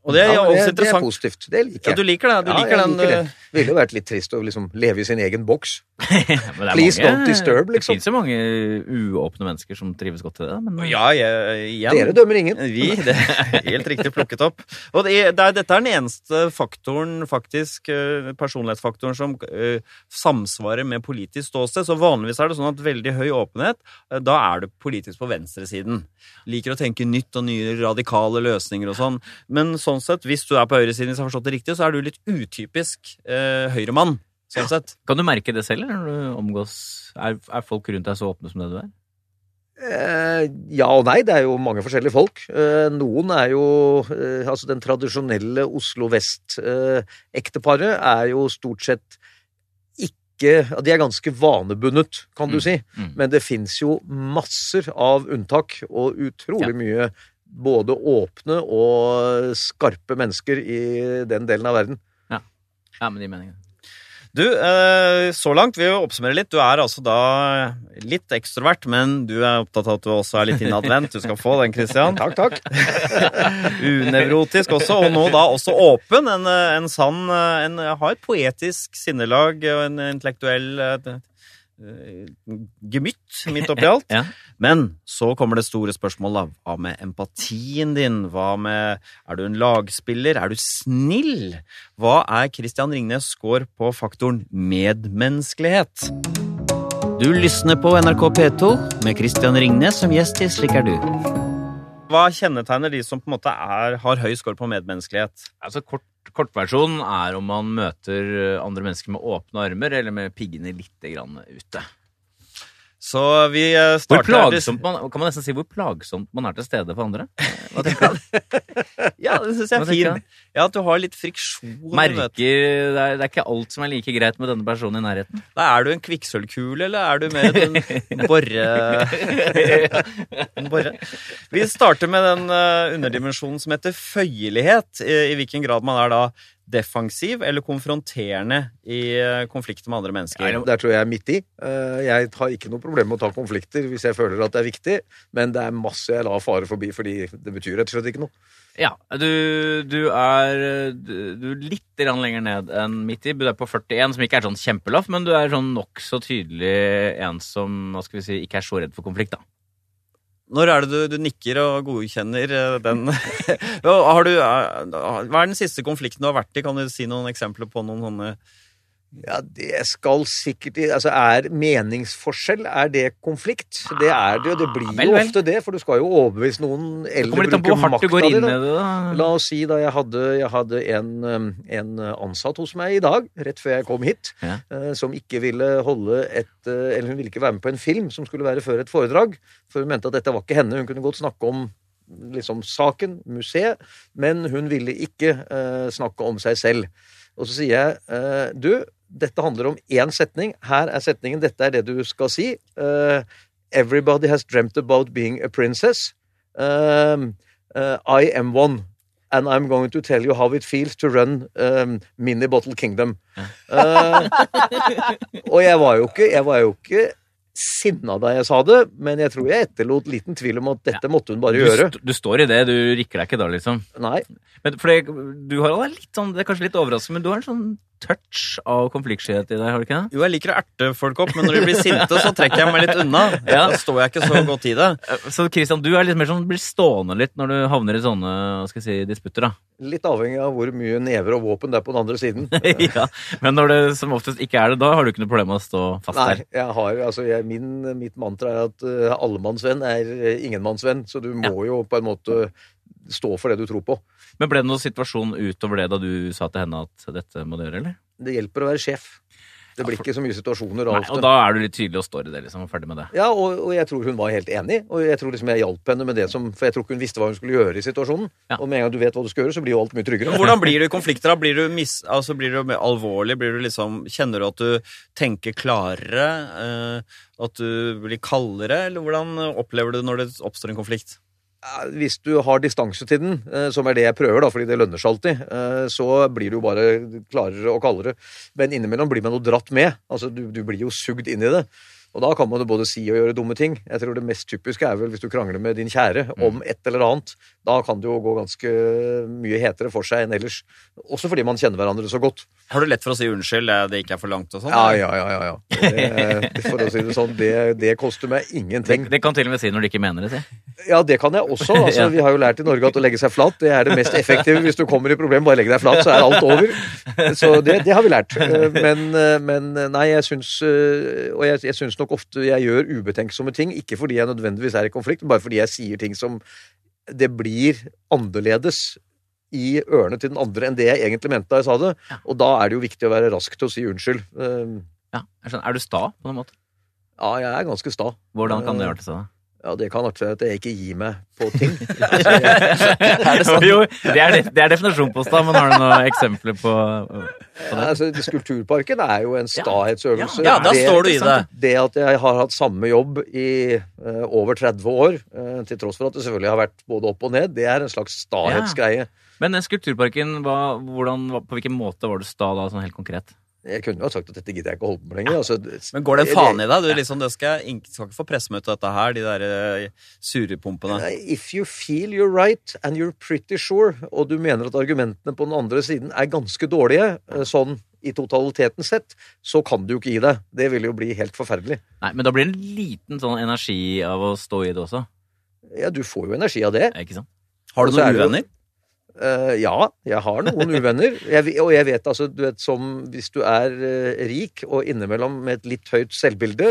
Og det er Ja, også det, det er positivt. Det liker Ja, du liker det? Du Ja, liker jeg den liker det. det. Ville jo vært litt trist å liksom leve i sin egen boks. Men det Please mange- don't disturb, liksom. Det fins jo mange uåpne mennesker som trives godt i det. Men Ja, jeg, igjen. Dere dømmer ingen. Vi, det er helt riktig plukket opp. Og det, det er, dette er den eneste faktoren, faktisk, eh, personlighetsfaktoren, som eh, samsvarer med politisk ståsted. Så vanligvis er det sånn at veldig høy åpenhet, eh, da er du politisk på venstresiden. Liker å tenke nytt og nye radikale løsninger og sånn. Men sånn sett, hvis du er på høyresiden, hvis jeg har forstått det riktig, så er du litt utypisk eh, høyremann. Sånn sett. Kan du merke det selv når du omgås Er, er folk rundt deg så åpne som det du er? Eh, ja og nei, det er jo mange forskjellige folk. Eh, noen er jo Altså, den tradisjonelle Oslo vest-ekteparet er jo stort sett ikke De er ganske vanebundet, kan du Mm, si. mm. Men det fins jo masser av unntak, og utrolig Ja. mye både åpne og skarpe mennesker i den delen av verden. Ja, men de meningene. Du, eh, så langt, vi oppsummerer oppsummere litt. Du er altså da litt ekstrovert, men du er opptatt av at du også er litt innadvendt. Du skal få den, Christian. Takk, takk. Unevrotisk også, og nå da også åpen. En, eh, en sann eh, en, Har et poetisk sinnelag og en intellektuell gemytt midt oppi alt. Ja. Men så kommer det store spørsmålet, da. Hva med empatien din? Hva med Er du en lagspiller? Er du snill? Hva er Christian Ringnes score på faktoren medmenneskelighet? Du lysner på NRK P2 med Christian Ringnes som gjest i Slik er du. Hva kjennetegner de som på en måte er, har høy score på medmenneskelighet? Altså, kort, Kortversjonen er om man møter eh, andre mennesker med åpne armer, eller med piggene litt grann ute. Så vi starter Hvor plagsomt man, kan man nesten si hvor plagsomt man er til stede for andre? Hva tenker du? Ja, det syns jeg er fint. Ja, At du har litt friksjon. Merker det er, det er ikke alt som er like greit med denne personen i nærheten. Da Er du en kvikksølvkule, eller er du mer en borre... en borre? Vi starter med den eh, underdimensjonen som heter føyelighet. I, I hvilken grad man er da defensiv eller konfronterende i eh, konflikter med andre mennesker. Der tror jeg er midt i. Eh, Jeg har ikke noe problem med å ta konflikter hvis jeg føler at det er viktig, men det er masse jeg lar fare forbi fordi det betyr rett og slett ikke noe. Ja, du, du er du, du er litt lenger ned enn midt i. Du er på 41, som ikke er sånn kjempelaff, men du er sånn nokså tydelig en som hva skal vi si, ikke er så redd for konflikt, da. Når er det du, du nikker og godkjenner eh, den du, eh, Hva er den siste konflikten du har vært i? Kan du si noen eksempler på noen sånne Ja, det skal sikkert Altså, er meningsforskjell, er det konflikt? Det er det jo. Det blir vel, jo ofte det, for du skal jo overbevise noen eller bruke makta di. da. da. La oss si da jeg hadde, jeg hadde en, um, en ansatt hos meg i dag, rett før jeg kom hit, Ja. eh, som ikke ville holde et eh, Eller hun ville ikke være med på en film som skulle være før et foredrag, for hun mente at dette var ikke henne. Hun kunne godt snakke om liksom saken, museet, men hun ville ikke eh, snakke om seg selv. Og så sier jeg eh, du, dette handler om én setning. Her er setningen. Dette er det du skal si. Uh, Everybody has dreamt about being a princess. Um, uh, I am one. And I'm going to tell you how it feels to run um, Mini Bottle Kingdom. Uh, og jeg var jo ikke, jeg var jo ikke sinna da jeg sa det, men jeg tror jeg etterlot liten tvil om at dette måtte hun bare Du, gjøre. st du står i det, du rikker deg ikke da, liksom. Nei. Men for det, du har litt sånn, det er kanskje litt overraskende, men du har en sånn touch av konfliktskyhet i deg, har du ikke det? Jo, jeg liker å erte folk opp, men når de blir sinte, så trekker jeg meg litt unna. Ja. Da står jeg ikke så godt i det. Eh, Så Christian, du er litt mer sånn, blir stående litt når du havner i sånne hva skal jeg si, disputter, da. Litt avhengig av hvor mye never og våpen det er på den andre siden. ja, Men når det som oftest ikke er det, da har du ikke noe problem med å stå fast Nei, der. jeg har, altså jeg, min, mitt mantra er at uh, allemannsvenn er uh, ingenmannsvenn, så du må jo på en måte stå for det du tror på. Men ble det noen situasjon utover det da du sa til henne at dette må du gjøre, eller? Det hjelper å være sjef. Det blir ikke så mye situasjoner Nei, ofte. og da er du litt tydelig og står i det, liksom, og ferdig med det. Ja, og, og jeg tror hun var helt enig, og jeg tror liksom jeg hjalp henne med det som For jeg tror ikke hun visste hva hun skulle gjøre i situasjonen. Ja. Og med en gang du vet hva du skal gjøre, så blir jo alt mye tryggere. Hvordan blir du i konflikter? da? Blir du, mis, altså, blir du mer alvorlig? Blir du liksom, kjenner du at du tenker klarere? Eh, at du blir kaldere? Eller hvordan opplever du det når det oppstår en konflikt? Ja, Hvis du har distanse til den, eh, som er det jeg prøver, da, fordi det lønner seg alltid, eh, så blir du jo bare klarere og kaldere. Men innimellom blir man jo dratt med. Altså, du, du blir jo sugd inn i det. Og da kan man jo både si og gjøre dumme ting. Jeg tror det mest typiske er vel hvis du krangler med din kjære Mm. om et eller annet. Da kan det jo gå ganske mye hetere for seg enn ellers. Også fordi man kjenner hverandre så godt. Har du lett for å si unnskyld, eh, det ikke er for langt og sånn? Ja, ja, ja. ja, ja. Det, for å si det sånn, det, det koster meg ingenting. det kan til og med si når du ikke mener det, si. Ja, det kan jeg også. Altså. Vi har jo lært i Norge at å legge seg flat det er det mest effektive. Hvis du kommer i problem, bare legg deg flat, så er alt over. Så det, det har vi lært. Eh, Men, eh, men nei, jeg syns eh, Og jeg, jeg syns nok ofte jeg gjør ubetenksomme ting, ikke fordi jeg nødvendigvis er i konflikt, men bare fordi jeg sier ting som det blir annerledes i ørene til den andre enn det jeg egentlig mente da jeg sa det. Og da er det jo viktig å være rask til å si unnskyld. Eh, Ja, jeg skjønner. Er du sta på noen måte? Ja, jeg er ganske sta. Hvordan kan det gjøre til seg? Ja, det kan være at jeg ikke gir meg på ting. Jo, det er, det er definisjonen på stad, men har du noen eksempler på, på Ja, det? altså, Skulpturparken er jo en stahetsøvelse. Ja, da står du i det. Det at jeg har hatt samme jobb i uh, over 30 år, uh, til tross for at det selvfølgelig har vært både opp og ned, det er en slags stahetsgreie. Men den Skulpturparken, hva, hvordan, på hvilken måte var du sta da, sånn helt konkret? Jeg kunne jo ha sagt at dette gidder jeg ikke å holde på med lenger. Altså, Men går det en faen i deg? Du liksom, det skal, skal ikke få pressemøte dette her, de der eh, surrepumpene. If you feel you're right and you're pretty sure, og du mener at argumentene på den andre siden er ganske dårlige, eh, sånn i totaliteten sett, så kan du jo ikke gi deg. Det ville jo bli helt forferdelig. Nei, men da blir det en liten sånn energi av å stå i det også. Ja, du får jo energi av det. Ikke sant? Har du er noen uvenner? Eh, ja, jeg har noen uvenner. Jeg, og jeg vet altså, du vet, som hvis du er uh, rik og innimellom med et litt høyt selvbilde,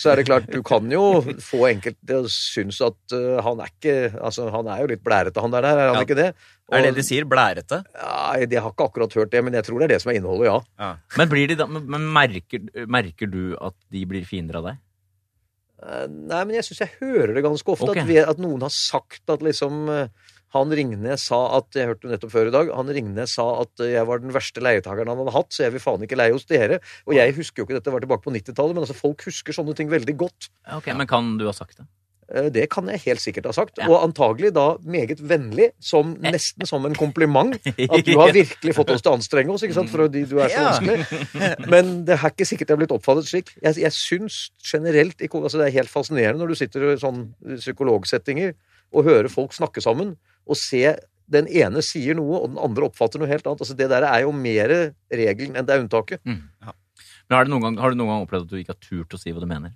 så er det klart du kan jo få enkelte å synes at uh, han er ikke Altså, han er jo litt blærete, han der, er han Ja. ikke det? Er det det de sier? Blærete? Ja, jeg har ikke akkurat hørt det, men jeg tror det er det som er innholdet, ja. Men, blir de da, men men merker, merker du at de blir fiender av deg? Nei, men jeg syns jeg hører det ganske ofte. okay. At, vi, at noen har sagt at liksom Han Ringnes sa at Jeg hørte det nettopp før i dag. Han Ringnes sa at eh, jeg var den verste leietakeren han hadde hatt, så jeg vil faen ikke leie hos dere. Og jeg husker jo ikke dette var tilbake på 90-tallet, men altså folk husker sånne ting veldig godt. Ok, Men kan du ha sagt det? Eh, Det kan jeg helt sikkert ha sagt. Ja. Og antagelig da meget vennlig, som, nesten som en kompliment. At du har virkelig fått oss til å anstrenge oss, ikke sant, fordi du er så vanskelig. Men det er ikke sikkert jeg er blitt oppfattet slik. Jeg, jeg syns generelt altså Det er helt fascinerende når du sitter i sånn psykologsettinger og hører folk snakke sammen, og se den ene sier noe, og den andre oppfatter noe helt annet. Altså Det der er jo mer regelen enn det er unntaket. Men har, det noen gang, har du noen gang opplevd at du ikke har turt å si hva du mener?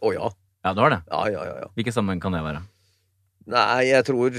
Å ja. Ja, du har det. Ja, ja, ja. ja. Hvilken sammenheng kan det være? Nei, jeg tror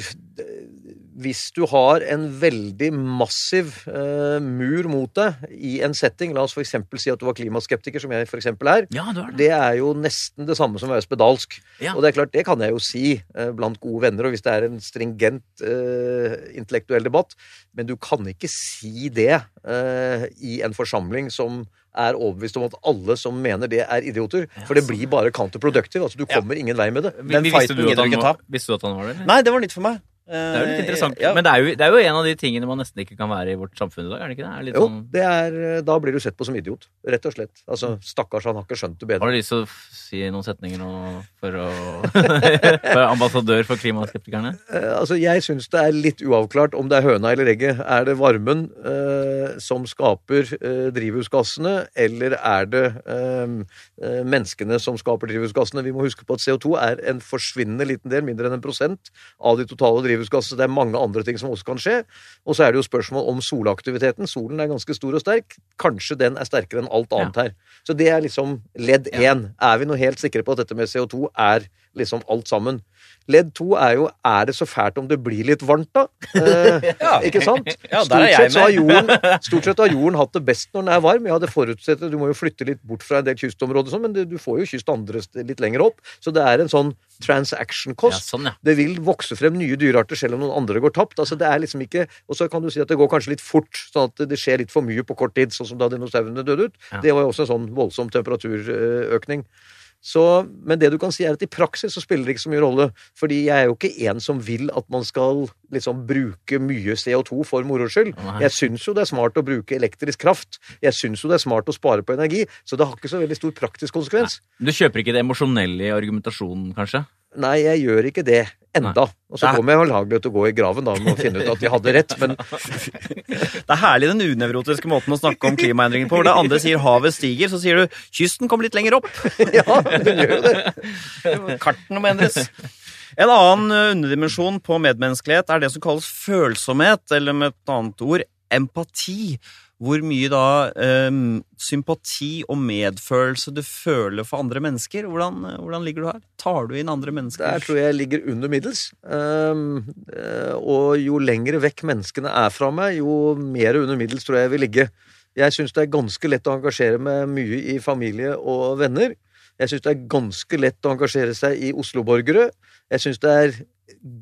Hvis du har en veldig massiv eh, mur mot deg i en setting, la oss f.eks. si at du var klimaskeptiker, som jeg f.eks. er, Ja, det, har det. det er jo nesten det samme som å være spedalsk. Ja. Og det er klart, det kan jeg jo si eh, blant gode venner, og hvis det er en stringent eh, intellektuell debatt. Men du kan ikke si det eh, i en forsamling som er overbevist om at alle som mener det, er idioter. For det blir bare counterproductive. Altså, du Ja. kommer ingen vei med det. Men Den fighten du at gidder han du ikke ta. Visste du at han var det? eller? Nei, det var nytt for meg. Det er jo litt interessant. Ja. Men det er, jo, det er jo en av de tingene man nesten ikke kan være i vårt samfunn i dag. er det ikke det? Er det Jo, sånn, det er, da blir du sett på som idiot. Rett og slett. Altså, Stakkars, han har ikke skjønt det bedre. har du lyst til å si noen setninger nå for å for ambassadør for klimaskeptikerne? Eh, altså, Jeg syns det er litt uavklart om det er høna eller egget. Er det varmen eh, som skaper eh, drivhusgassene, eller er det eh, eh, menneskene som skaper drivhusgassene? Vi må huske på at CO2 er en forsvinnende liten del, mindre enn en prosent, av de totale drivhusgassene. Det er mange andre ting som også kan skje. Og så er det jo spørsmål om solaktiviteten. Solen er ganske stor og sterk. Kanskje den er sterkere enn alt annet her. Så det er liksom ledd én. Er vi nå helt sikre på at dette med CO2 er liksom alt sammen? Ledd to er jo er det så fælt om det blir litt varmt, da? Eh, Ja. Ikke sant? Ja, stort, sett så har jorden, stort sett har jorden hatt det best når den er varm. Ja, det forutsetter Du må jo flytte litt bort fra en del kystområder, sånn, men du får jo kyst andre litt lenger opp. Så det er en sånn transaction Ja, sånn. Det vil vokse frem nye dyrearter selv om noen andre går tapt. Altså, det er liksom ikke, Og så kan du si at det går kanskje litt fort, sånn at det skjer litt for mye på kort tid, sånn som da dinosaurene døde ut. Det var jo også en sånn voldsom temperaturøkning. Så, men det du kan si er at i praksis så spiller det ikke så mye rolle. Fordi jeg er jo ikke en som vil at man skal liksom bruke mye CO2 for moro skyld. Jeg syns jo det er smart å bruke elektrisk kraft. Jeg syns jo det er smart å spare på energi. Så det har ikke så veldig stor praktisk konsekvens. Du kjøper ikke det emosjonelle i argumentasjonen, kanskje? Nei, jeg gjør ikke det Enda. Og så kommer jeg Hagelia til å gå i graven da med å finne ut at de hadde rett, men Det er herlig den unevrotiske måten å snakke om klimaendringer på. Hvor det andre sier havet stiger, så sier du kysten kommer litt lenger opp. ja, den gjør jo det. Kartene må endres. En annen underdimensjon på medmenneskelighet er det som kalles følsomhet, eller med et annet ord empati. Hvor mye da eh, sympati og medfølelse du føler for andre mennesker. Hvordan, eh, hvordan ligger du her? Tar du inn andre mennesker? Der tror jeg jeg ligger under middels. Um, og jo lengre vekk menneskene er fra meg, jo mer under middels tror jeg jeg vil ligge. Jeg syns det er ganske lett å engasjere meg mye i familie og venner. Jeg syns det er ganske lett å engasjere seg i Oslo-borgere. Jeg syns det er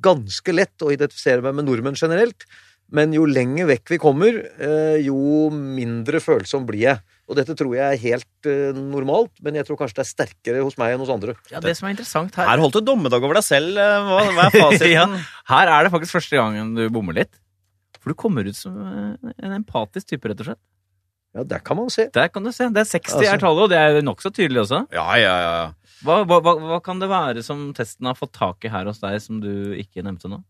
ganske lett å identifisere meg med nordmenn generelt. Men jo lenger vekk vi kommer, eh, jo mindre følsom blir jeg. Og dette tror jeg er helt eh, normalt, men jeg tror kanskje det er sterkere hos meg enn hos andre. Ja, Det som er interessant her Her holdt du dommedag over deg selv. eh, Hva, hva er fasiten? ja, Her er det faktisk første gangen du bommer litt. For du kommer ut som en empatisk type, rett og slett. Ja, der kan man se. Der kan du se. Det er 60 Altså- er tallet, og det er nokså tydelig også. Ja, ja, ja. Hva, hva, hva, hva kan det være som testen har fått tak i her hos deg, som du ikke nevnte nå?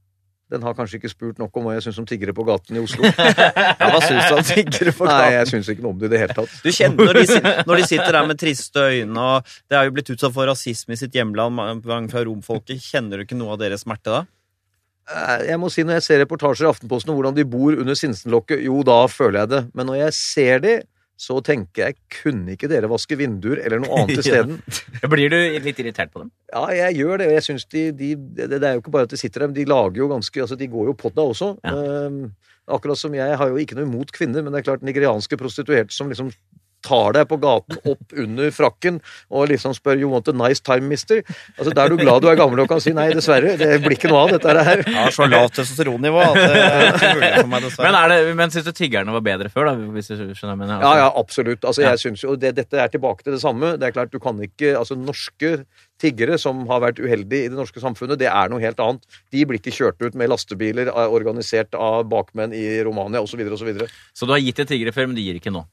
Den har kanskje ikke spurt nok om hva jeg syns om tiggere på gaten i Oslo. ja hva syns du om tiggere på gaten? Nei, jeg syns ikke noe om det i det hele tatt. Du kjenner når de, sit- når de sitter der med triste øyne, og det er jo blitt utsatt for rasisme i sitt hjemland mange fra romfolket. Kjenner du ikke noe av deres smerte da? Eh, Jeg må si Når jeg ser reportasjer i Aftenposten om hvordan de bor under Sinsenlokket, jo, da føler jeg det. Men når jeg ser de, så tenker jeg kunne ikke dere vaske vinduer eller noe annet isteden? Blir du litt irritert på dem? Ja, jeg gjør det. jeg synes de, de, det, det er jo ikke bare at de sitter der, men de lager jo ganske altså De går jo på deg også. Ja. Um, akkurat som jeg har jo ikke noe imot kvinner, men det er klart nigerianske prostituerte som liksom tar deg på gaten opp under frakken og liksom spør 'You want a nice time, mister?' Altså, Da er du glad du er gammel og kan si 'nei, dessverre, det blir ikke noe av dette her'. Jeg har så lavt testosteronnivå at det er ikke mulig for meg, dessverre. Men, er det, men syns du tiggerne var bedre før, da? Hvis du skjønner jeg? Ja, ja, absolutt. Altså, jeg synes jo, det, Dette er tilbake til det samme. Det er klart, du kan ikke, altså Norske tiggere som har vært uheldige i det norske samfunnet, det er noe helt annet. De blir ikke kjørt ut med lastebiler eh, organisert av bakmenn i Romania osv. osv. Så du har gitt til tiggere før, men du gir ikke nå?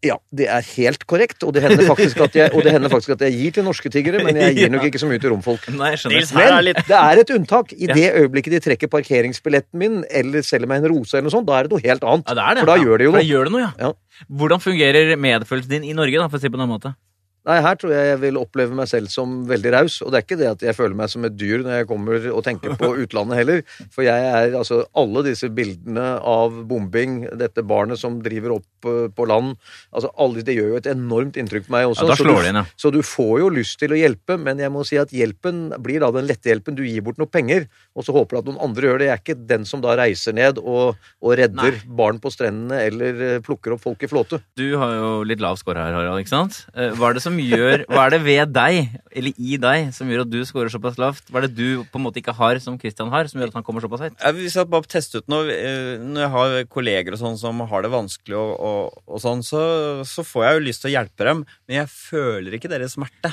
Ja, det er helt korrekt, og det hender faktisk at jeg, og det hender faktisk at jeg gir til norske tiggere, men jeg gir nok ikke så mye til romfolk. Nei, jeg skjønner. Nils, er Men det er et unntak. I det øyeblikket de trekker parkeringsbilletten min, eller selger meg en rose eller noe sånt, da er det noe helt annet. Ja, det er det. For da ja. gjør det jo noe. da gjør det noe, ja. Ja. Hvordan fungerer medfølelsen din i Norge, da, for å si på den måten? måte? Nei, her tror jeg jeg vil oppleve meg selv som veldig raus. Og det er ikke det at jeg føler meg som et dyr når jeg kommer og tenker på utlandet heller. For jeg er altså Alle disse bildene av bombing, dette barnet som driver opp eh, på land altså alle, Det gjør jo et enormt inntrykk på meg også. Ja, da så du- inn, ja. Så du får jo lyst til å hjelpe, men jeg må si at hjelpen blir da den lette hjelpen. Du gir bort noe penger, og så håper du at noen andre gjør det. Jeg er ikke den som da reiser ned og, og redder Nei. barn på strendene eller eh, plukker opp folk i flåte. Du har jo litt lav score her, Harald. ikke sant? Eh, Hva er det som gjør, hva er det ved deg, eller i deg, som gjør at du scorer såpass lavt? Hva er det du på en måte ikke har, som Christian har, som gjør at han kommer såpass høyt? Ja, Hvis jeg bare tester ut noe eh, Når jeg har kolleger og sånn som har det vanskelig, og, og, og sånn, så, så får jeg jo lyst til å hjelpe dem, men jeg føler ikke deres smerte.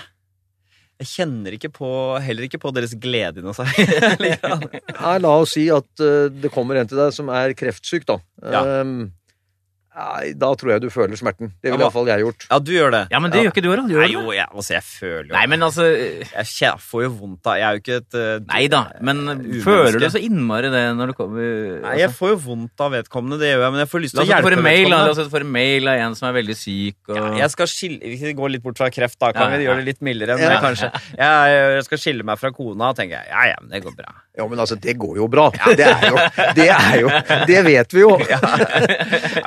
Jeg kjenner ikke på, heller ikke på deres glede inni seg. Nei, la oss si at eh, det kommer en til deg som er kreftsyk, da. Ja. Ehm, nei, da tror jeg du føler smerten. Det ville iallfall jeg gjort. ja, du gjør det. Ja, men det Ja. gjør ikke du, Harald. Gjør Nei, du jo, jeg, altså, jeg føler jo Nei, men altså Jeg får jo vondt av Jeg er jo ikke et uh, Nei da, men umenneske. føler du så innmari det når du kommer Nei, jeg får jo vondt av vedkommende, det gjør jeg, men jeg får lyst til å hjelpe vedkommende. La oss få en mail av en som er veldig syk. Og... Ja, jeg skal skille Vi går litt bort fra kreft, da. Kan Ja, vi gjøre det litt mildere enn Ja. det, kanskje? Jeg, jeg skal skille meg fra kona, tenker jeg. Ja, ja, men det går bra. Ja, men altså, det går jo bra. Det er jo Det, er jo, det vet vi jo. Ja,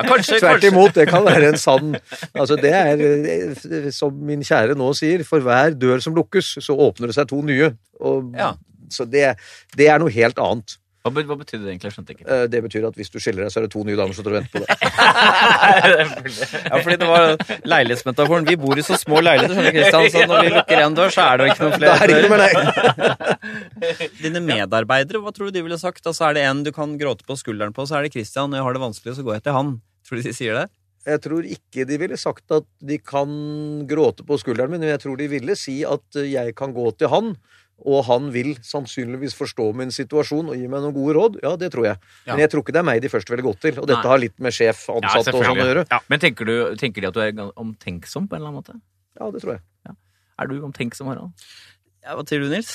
kanskje, Tvert imot, det kan være en sann Altså, det er eh, som min kjære nå sier, for hver dør som lukkes, så åpner det seg to nye. Og, Ja. Så det, det er noe helt annet. Hva, hva betydde det egentlig? Jeg skjønte ikke. Eh, Det betyr at hvis du skiller deg, så er det to nye damer som står og venter på deg. Ja, fordi det var leilighetsmetaforen. Vi bor i så små leiligheter, skjønner du, Kristian, så når vi lukker en dør, så er det jo ikke noen flere er det ikke dører. med deg. Dine medarbeidere, hva tror du de ville sagt? Altså, er det en du kan gråte på skulderen på, så er det Kristian. Når jeg har det vanskelig, så går jeg til han. Tror du de sier det? Jeg tror ikke de ville sagt at de kan gråte på skulderen min, men jeg tror de ville si at eh, jeg kan gå til han, og han vil sannsynligvis forstå min situasjon og gi meg noen gode råd. Ja, det tror jeg. Ja. Men jeg tror ikke det er meg de først ville gått til. Og dette Nei. har litt med sjef, ansatte og sånn å gjøre. Ja. Men tenker, du, tenker de at du er omtenksom på en eller annen måte? Ja, det tror jeg. Er du omtenksom, Harald? Ja, Hva sier du, Nils?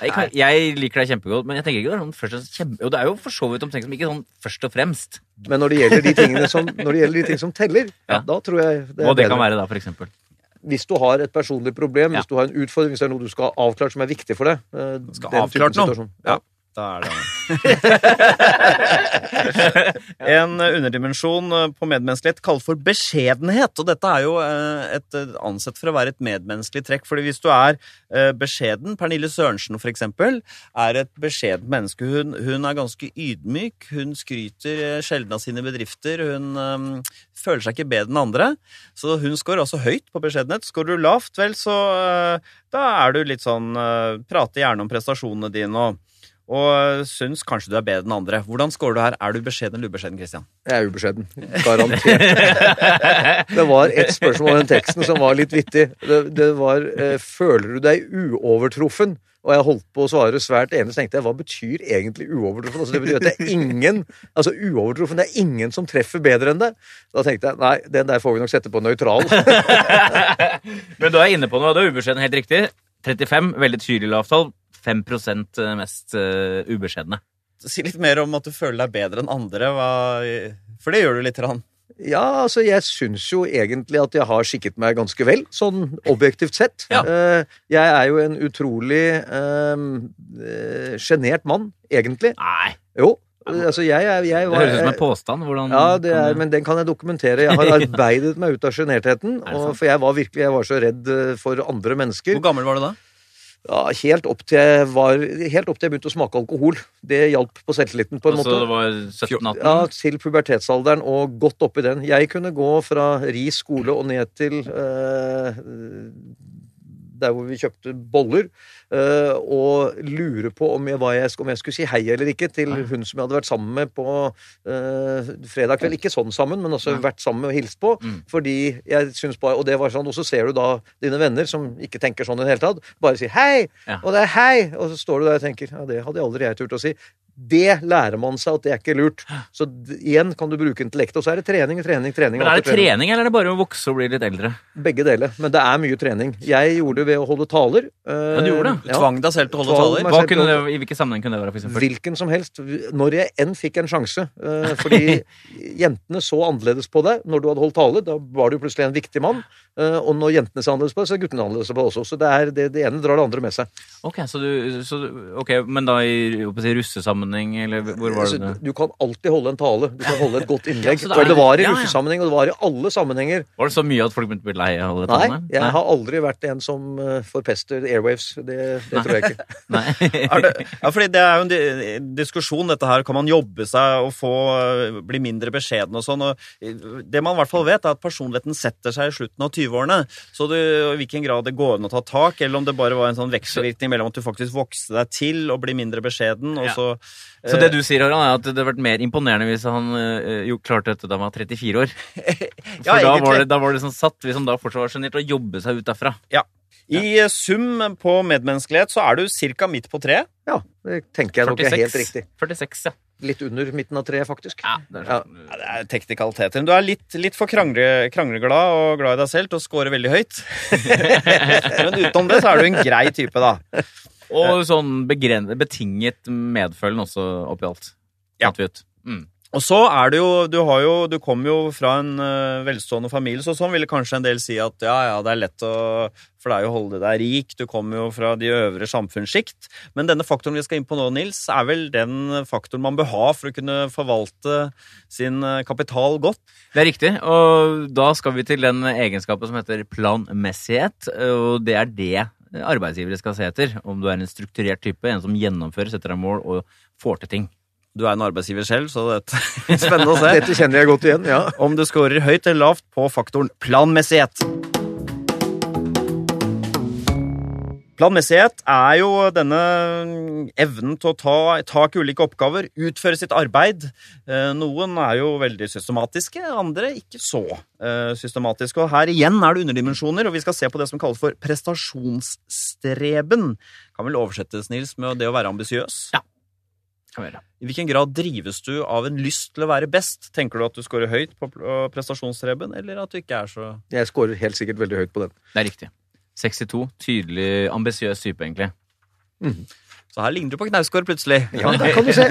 Jeg, kan, jeg liker deg kjempegodt, men jeg tenker ikke det er sånn først og fremst kjempe... Jo, det er jo for så vidt omtenksomt, som ikke sånn først og fremst. Men når det gjelder de tingene som, når det gjelder de tingene som teller, Ja. da tror jeg det er Og det bedre. kan være da, for eksempel. Hvis du har et personlig problem, Ja. hvis du har en utfordring, hvis det er noe du skal ha avklart som er viktig for deg eh, Skal den avklart noe? Ja. Da er det En eh, underdimensjon eh, på medmenneskelighet kalt for beskjedenhet. Og dette er jo eh, et, ansett for å være et medmenneskelig trekk. fordi hvis du er beskjeden, Pernille Sørensen for eksempel, er et beskjedent menneske. Hun, hun er ganske ydmyk. Hun skryter sjelden av sine bedrifter. Hun um, føler seg ikke bedre enn andre. Så hun scorer altså høyt på beskjedenhet. Scorer du lavt, vel, så uh, da er du litt sånn uh, Prater gjerne om prestasjonene dine og og syns kanskje du er bedre enn andre. Hvordan scorer du her? Er du beskjeden eller ubeskjeden, Christian? Jeg er ubeskjeden. Garantert. Det var ett spørsmål i den teksten som var litt vittig. Det, det var eh, Føler du deg uovertruffen? Og jeg holdt på å svare svært enig, så tenkte jeg hva betyr egentlig uovertruffen? Altså, det betyr at det er ingen altså uovertruffen, det er ingen som treffer bedre enn det. Da tenkte jeg nei, den der får vi nok sette på nøytral. Men du er inne på noe, det er ubeskjeden helt riktig. 35, veldig tydelig lavtall. 5% mest uh, ubeskjedne. Si litt mer om at du føler deg bedre enn andre. Hva... For det gjør du lite grann. Ja, altså jeg syns jo egentlig at jeg har skikket meg ganske vel, sånn objektivt sett. Ja. Eh, jeg er jo en utrolig sjenert sjenert mann, egentlig. Nei, Jo. Altså jeg, jeg, jeg det høres ut som en påstand. Hvordan ja, det er, men den kan jeg dokumentere. Jeg har arbeidet meg ut av sjenertheten. Er? For jeg var virkelig jeg var så redd eh, for andre mennesker. Hvor gammel var du da? Ja, helt, opp til var, helt opp til jeg begynte å smake alkohol. Det hjalp på selvtilliten på en Altså, måte. det var 17-18? Ja, til pubertetsalderen og godt oppi den. Jeg kunne gå fra Ris skole og ned til eh, der hvor vi kjøpte boller, eh, og lure på om jeg, jeg, om jeg skulle si hei eller ikke til hun som jeg hadde vært sammen med på eh, fredag kveld. Ikke sånn sammen, men også vært sammen med og hilst på. Mm. Fordi jeg syns bare Og det var sånn, og så ser du da dine venner som ikke tenker sånn i det hele tatt, bare sier hei, og det er hei, og så står du der og tenker ja, det hadde jeg aldri jeg turt å si. Det lærer man seg at det er ikke lurt. Så igjen kan du bruke intellektet, og så er det trening, trening, trening. Men er det trening. trening, eller er det bare å vokse og bli litt eldre? Begge deler. Men det er mye trening. Jeg gjorde det ved å holde taler. Ja, du gjorde det? Du tvang deg selv til å holde Tvang taler? Hva kunne det, I hvilken sammenheng kunne det være, for eksempel? Hvilken som helst. Når jeg enn fikk en sjanse. eh, fordi jentene så annerledes på deg når du hadde holdt tale. Da var du plutselig en viktig mann. eh, og når jentene ser annerledes på deg, så er guttene annerledes på deg også. Så det, er, det, det ene drar det andre med seg. Ok, så du, så, okay Men da i si, russesammenheng, eller hvor var Så det du kan alltid holde en tale. Du kan holde et godt innlegg. Ja, det For er- det var i russesammenheng, og det var i alle sammenhenger. Var det så mye at folk begynte å bli lei av alle talene? Nei, jeg har aldri vært en som eh, forpester airwaves. Det, det tror jeg ikke. Nei. Er det, ja, fordi det er jo en diskusjon, dette her. Kan man jobbe seg og få, øh, bli mindre beskjeden og sånn? Og øh, det man i hvert fall vet, er at personligheten setter seg i slutten av 20-årene. Så du, i hvilken grad det går an å ta tak, eller om det bare var en sånn vekselvirkning mellom at du faktisk vokste deg til og blir mindre beskjeden, og Ja. så Så det du sier, Harald, er at det hadde vært mer imponerende hvis han eh, jo klarte dette da han var 34 år. For Ja, da, var det, da var det sånn satt, hvis han da fortsatt var sjenert, å jobbe seg ut derfra. I ja. sum på medmenneskelighet så er du ca. midt på treet. Ja, det tenker jeg nok er helt riktig. 46, ja. Litt under midten av treet, faktisk. ja, det er Ja. sånn. Ja, det er teknikaliteter. Du er litt, litt for krangle, krangleglad og glad i deg selv til å score veldig høyt. Men utenom det så er du en grei type, da. Og sånn begren betinget medfølgen også, oppi alt. Ja. Mm. Og så er det jo Du, har jo, du kommer jo fra en øh, velstående familie, så sånn ville kanskje en del si at ja, ja, det er lett å For deg å holde deg rik, du kommer jo fra de øvre samfunnssjikt. Men denne faktoren vi skal inn på nå, Nils, er vel den faktoren man bør ha for å kunne forvalte sin øh, kapital godt. Det er riktig, og da skal vi til den egenskapen som heter planmessighet. Og det er det arbeidsgivere skal se etter. Om du er en strukturert type, en som gjennomfører, setter deg mål og får til ting. Du er en arbeidsgiver selv, så det er spennende å se. Dette kjenner jeg godt igjen, ja. Om du scorer høyt eller lavt på faktoren planmessighet. Planmessighet er jo denne evnen til å ta tak i ulike oppgaver, utføre sitt arbeid. Eh, Noen er jo veldig systematiske, andre ikke så eh, systematiske. Og her igjen er det underdimensjoner, og vi skal se på det som kalles for prestasjonsstreben. Kan vel oversettes, Nils, med det å være ambisiøs? Ja. I hvilken grad drives du av en lyst til å være best? Tenker du at du scorer høyt på prestasjonstreben, eller at du ikke er så Jeg scorer helt sikkert veldig høyt på den. Det er riktig. 62. Tydelig ambisiøs type, egentlig. Så her ligner du på Knausgård plutselig. Ja, det kan du se.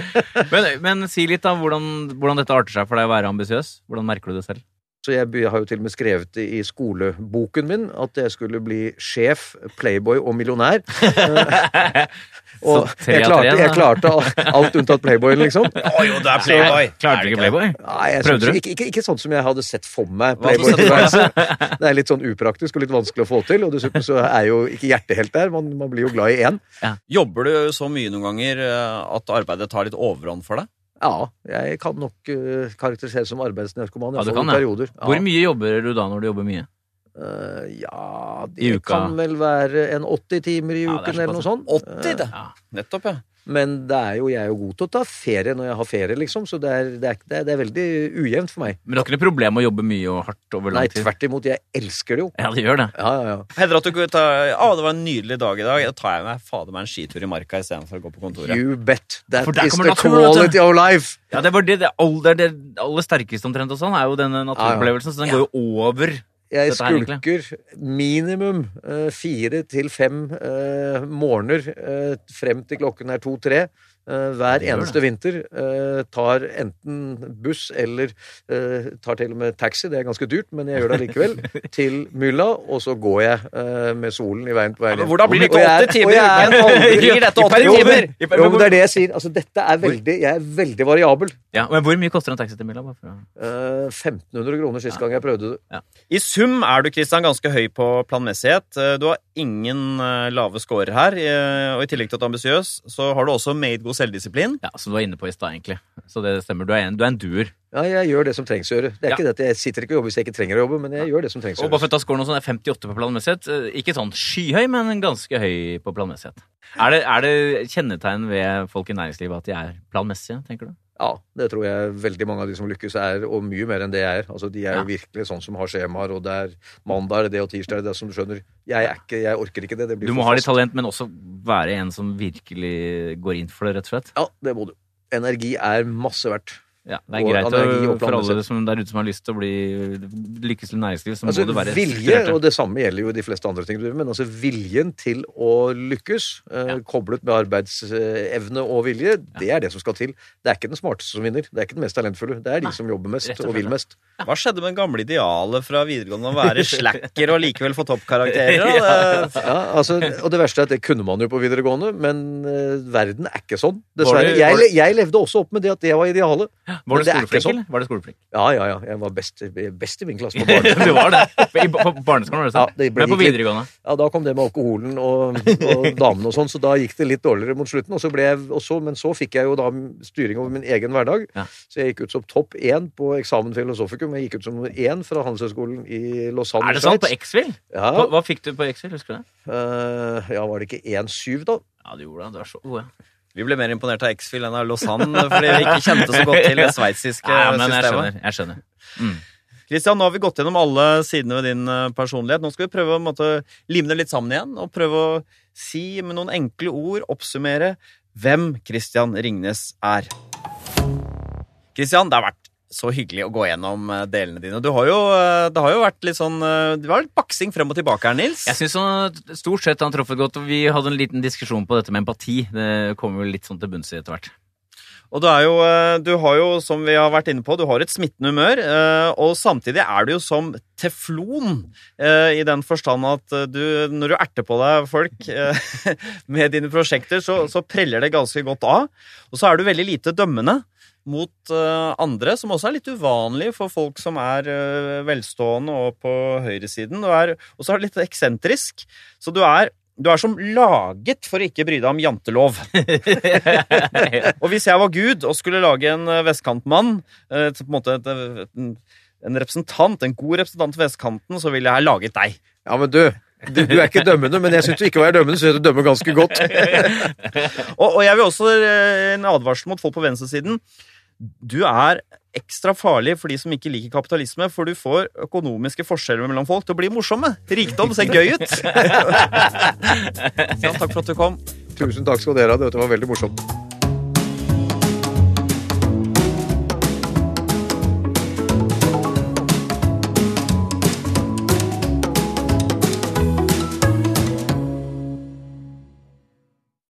Men, men si litt da, hvordan, hvordan dette arter seg for deg å være ambisiøs. Hvordan merker du det selv? Så jeg har jo til og med skrevet det i skoleboken min at jeg skulle bli sjef, playboy og millionær. Eh, og jeg klarte, jeg klarte alt unntatt playboyen, liksom. Å jo, det er Playboy! Klarte du ikke Playboy? Nei, jeg Prøvde du? ikke, ikke, ikke sånn som jeg hadde sett for meg. Du Playboy-tilværelse. Det er litt sånn upraktisk og litt vanskelig å få til. Og dessuten så er jo ikke hjertet helt der. Man, man blir jo glad i én. Jobber du så mye noen ganger eh, at arbeidet tar litt overhånd for deg? Ja, jeg kan nok uh, karakteriseres som arbeidsnarkoman. Ja, du kan ja, det. Ja. Hvor mye jobber du da når du jobber mye? Uh, ja, det kan vel være en 80 timer i uken Ja, er eller noe sånt. 80, det. Ja. Nettopp, ja. Men det er jo, jeg er jo god til å ta ferie når jeg har ferie, liksom. Så det er, det er, det er, er veldig ujevnt for meg. Men du har ikke noe problem med å jobbe mye og hardt over lang tid? Nei, tvert imot. Jeg elsker det jo. Ja, det gjør det. Ja, ja, ja. Hender at du kunne ta Å, det var en nydelig dag i dag. Da tar jeg meg fader meg en skitur i marka istedenfor å gå på kontoret. You bet. That For der is the quality of life. Ja, det var det, det, aller, det aller sterkeste omtrent og sånn, er jo denne naturopplevelsen. Så den går jo over. Jeg skulker minimum eh, fire til fem eh, morgener eh, frem til klokken er to-tre. Eh, hver Det eneste vinter. eh, tar enten buss eller eh, tar til og med taxi. Det er ganske dyrt, men jeg gjør det likevel, til Mylla, og så går jeg med solen i veien på veien Ja, men hvordan blir det ikke 80 timer jeg er Blir dette 80 Jo, timer? men- Jo, men det er det jeg sier. Altså, dette er veldig Jeg er veldig variabel. Ja, men Hvor mye koster en taxi til mylla? bare for å- Eh, 1500 kroner sist gang jeg prøvde det. I sum er du Kristian, ganske høy på planmessighet. Du har ingen lave scorer her. Og i tillegg til at du er ambisiøs, så har du også made god selvdisiplin. Ja, Som du var inne på i stad, egentlig. Så det stemmer. Du er en, du er en duer. Ja, jeg gjør det som trengs å gjøre. Det er Ja. ikke det at Jeg sitter ikke og jobber hvis jeg ikke trenger å jobbe, men jeg gjør det som trengs å gjøre. Og bare for å ta scoren, sånn, er 58 på planmessighet. Eh, Ikke sånn skyhøy, men ganske høy på planmessighet. Er det, er det kjennetegn ved folk i næringslivet at de er planmessige, tenker du? Ja, det tror jeg veldig mange av de som lykkes er, og mye mer enn det jeg er. Altså, De er jo Ja. virkelig sånn som har skjemaer, og det er mandag er det og tirsdag er det som du skjønner. Jeg ikke, jeg orker ikke det. det blir Du må ha litt talent, men også være en som virkelig går inn for det, rett og slett. Ja, det må du. Energi er masse verdt. Ja, det er Og greit å, for alle som der ute som har lyst til å bli lykkes til næringsliv, så Altså, må du være vilje, og det samme gjelder jo de fleste andre ting du driver med, men altså viljen til å lykkes, eh, Ja. koblet med arbeidsevne og vilje, det er det som skal til. Det er ikke den smarteste som vinner. Det er ikke den mest talentfulle. Det er de Nei, som jobber mest og og vil mest. Hva skjedde med gamle idealet fra videregående å være slacker og likevel få toppkarakterer? ja. Ja, altså, og det verste er at det kunne man jo på videregående, men eh, verden er ikke sånn. Dessverre. Jeg, jeg levde også opp med det at det var idealet. Var du det skoleflink, sånn. Var du skoleflink? Ja, ja, ja. Jeg var best, best i min klasse på barneskolen. du var det. I, på barneskolen, var det sånn? det ble Men på videregående? litt-? Ja, da kom det med alkoholen og, og damene og sånn, så da gikk det litt dårligere mot slutten. Og så ble jeg, og så, men så fikk jeg jo da styring over min egen hverdag. Ja. Så jeg gikk ut som topp én på eksamen filosofikum. Jeg gikk ut som nummer én fra Handelshøyskolen i Lausanne. Er det sant? På Sveits. X-Fill? Ja, hva fikk du på X-Fill, husker du det? Uh, ja, var det ikke 1-7, da? Ja, du gjorde det. Du er så god, ja. Vi ble mer imponert av X-Fill enn av Lausanne, fordi vi ikke kjente så godt til det sveitsiske Nei, men jeg skjønner. Jeg skjønner. Mm. Kristian, nå har vi gått gjennom alle sidene ved din eh, personlighet. Nå skal vi prøve å på lime det litt sammen igjen, og prøve å si med noen enkle ord, oppsummere hvem Kristian Ringnes er. Kristian, det har vært så hyggelig å gå gjennom eh, delene dine. Du har jo, eh, det har jo vært litt sånn eh, Det var litt baksing frem og tilbake her, Nils. Jeg syns stort sett han truffet godt, og vi hadde en liten diskusjon på dette med empati. Det kommer jo litt sånn til bunns i etter hvert. Og du er jo, du har jo, som vi har vært inne på, du har et smittende humør, og samtidig er du jo som teflon, i den forstand at du, når du erter på deg folk med dine prosjekter, så, så preller det ganske godt av. Og så er du veldig lite dømmende mot eh, andre, som også er litt uvanlig for folk som er eh, velstående og på høyresiden. Du er- Og så er du litt eksentrisk. Så du er, du er som laget for å ikke bry deg om jantelov. Og hvis jeg var Gud og skulle lage en eh, vestkantmann, på en måte en, en representant, en god representant for vestkanten, så ville jeg ha laget deg. Ja, men du, du, du er ikke dømmende, men jeg syns du ikke var dømmende, så jeg dømmer ganske godt. Og, og jeg vil også en advarsel mot folk på venstresiden. Du er ekstra farlig for de som ikke liker kapitalisme, for du får økonomiske forskjeller mellom folk til å bli morsomme. Rikdom ser gøy ut. ja, takk for at du kom. Tusen takk skal dere ha. Dette var veldig morsomt.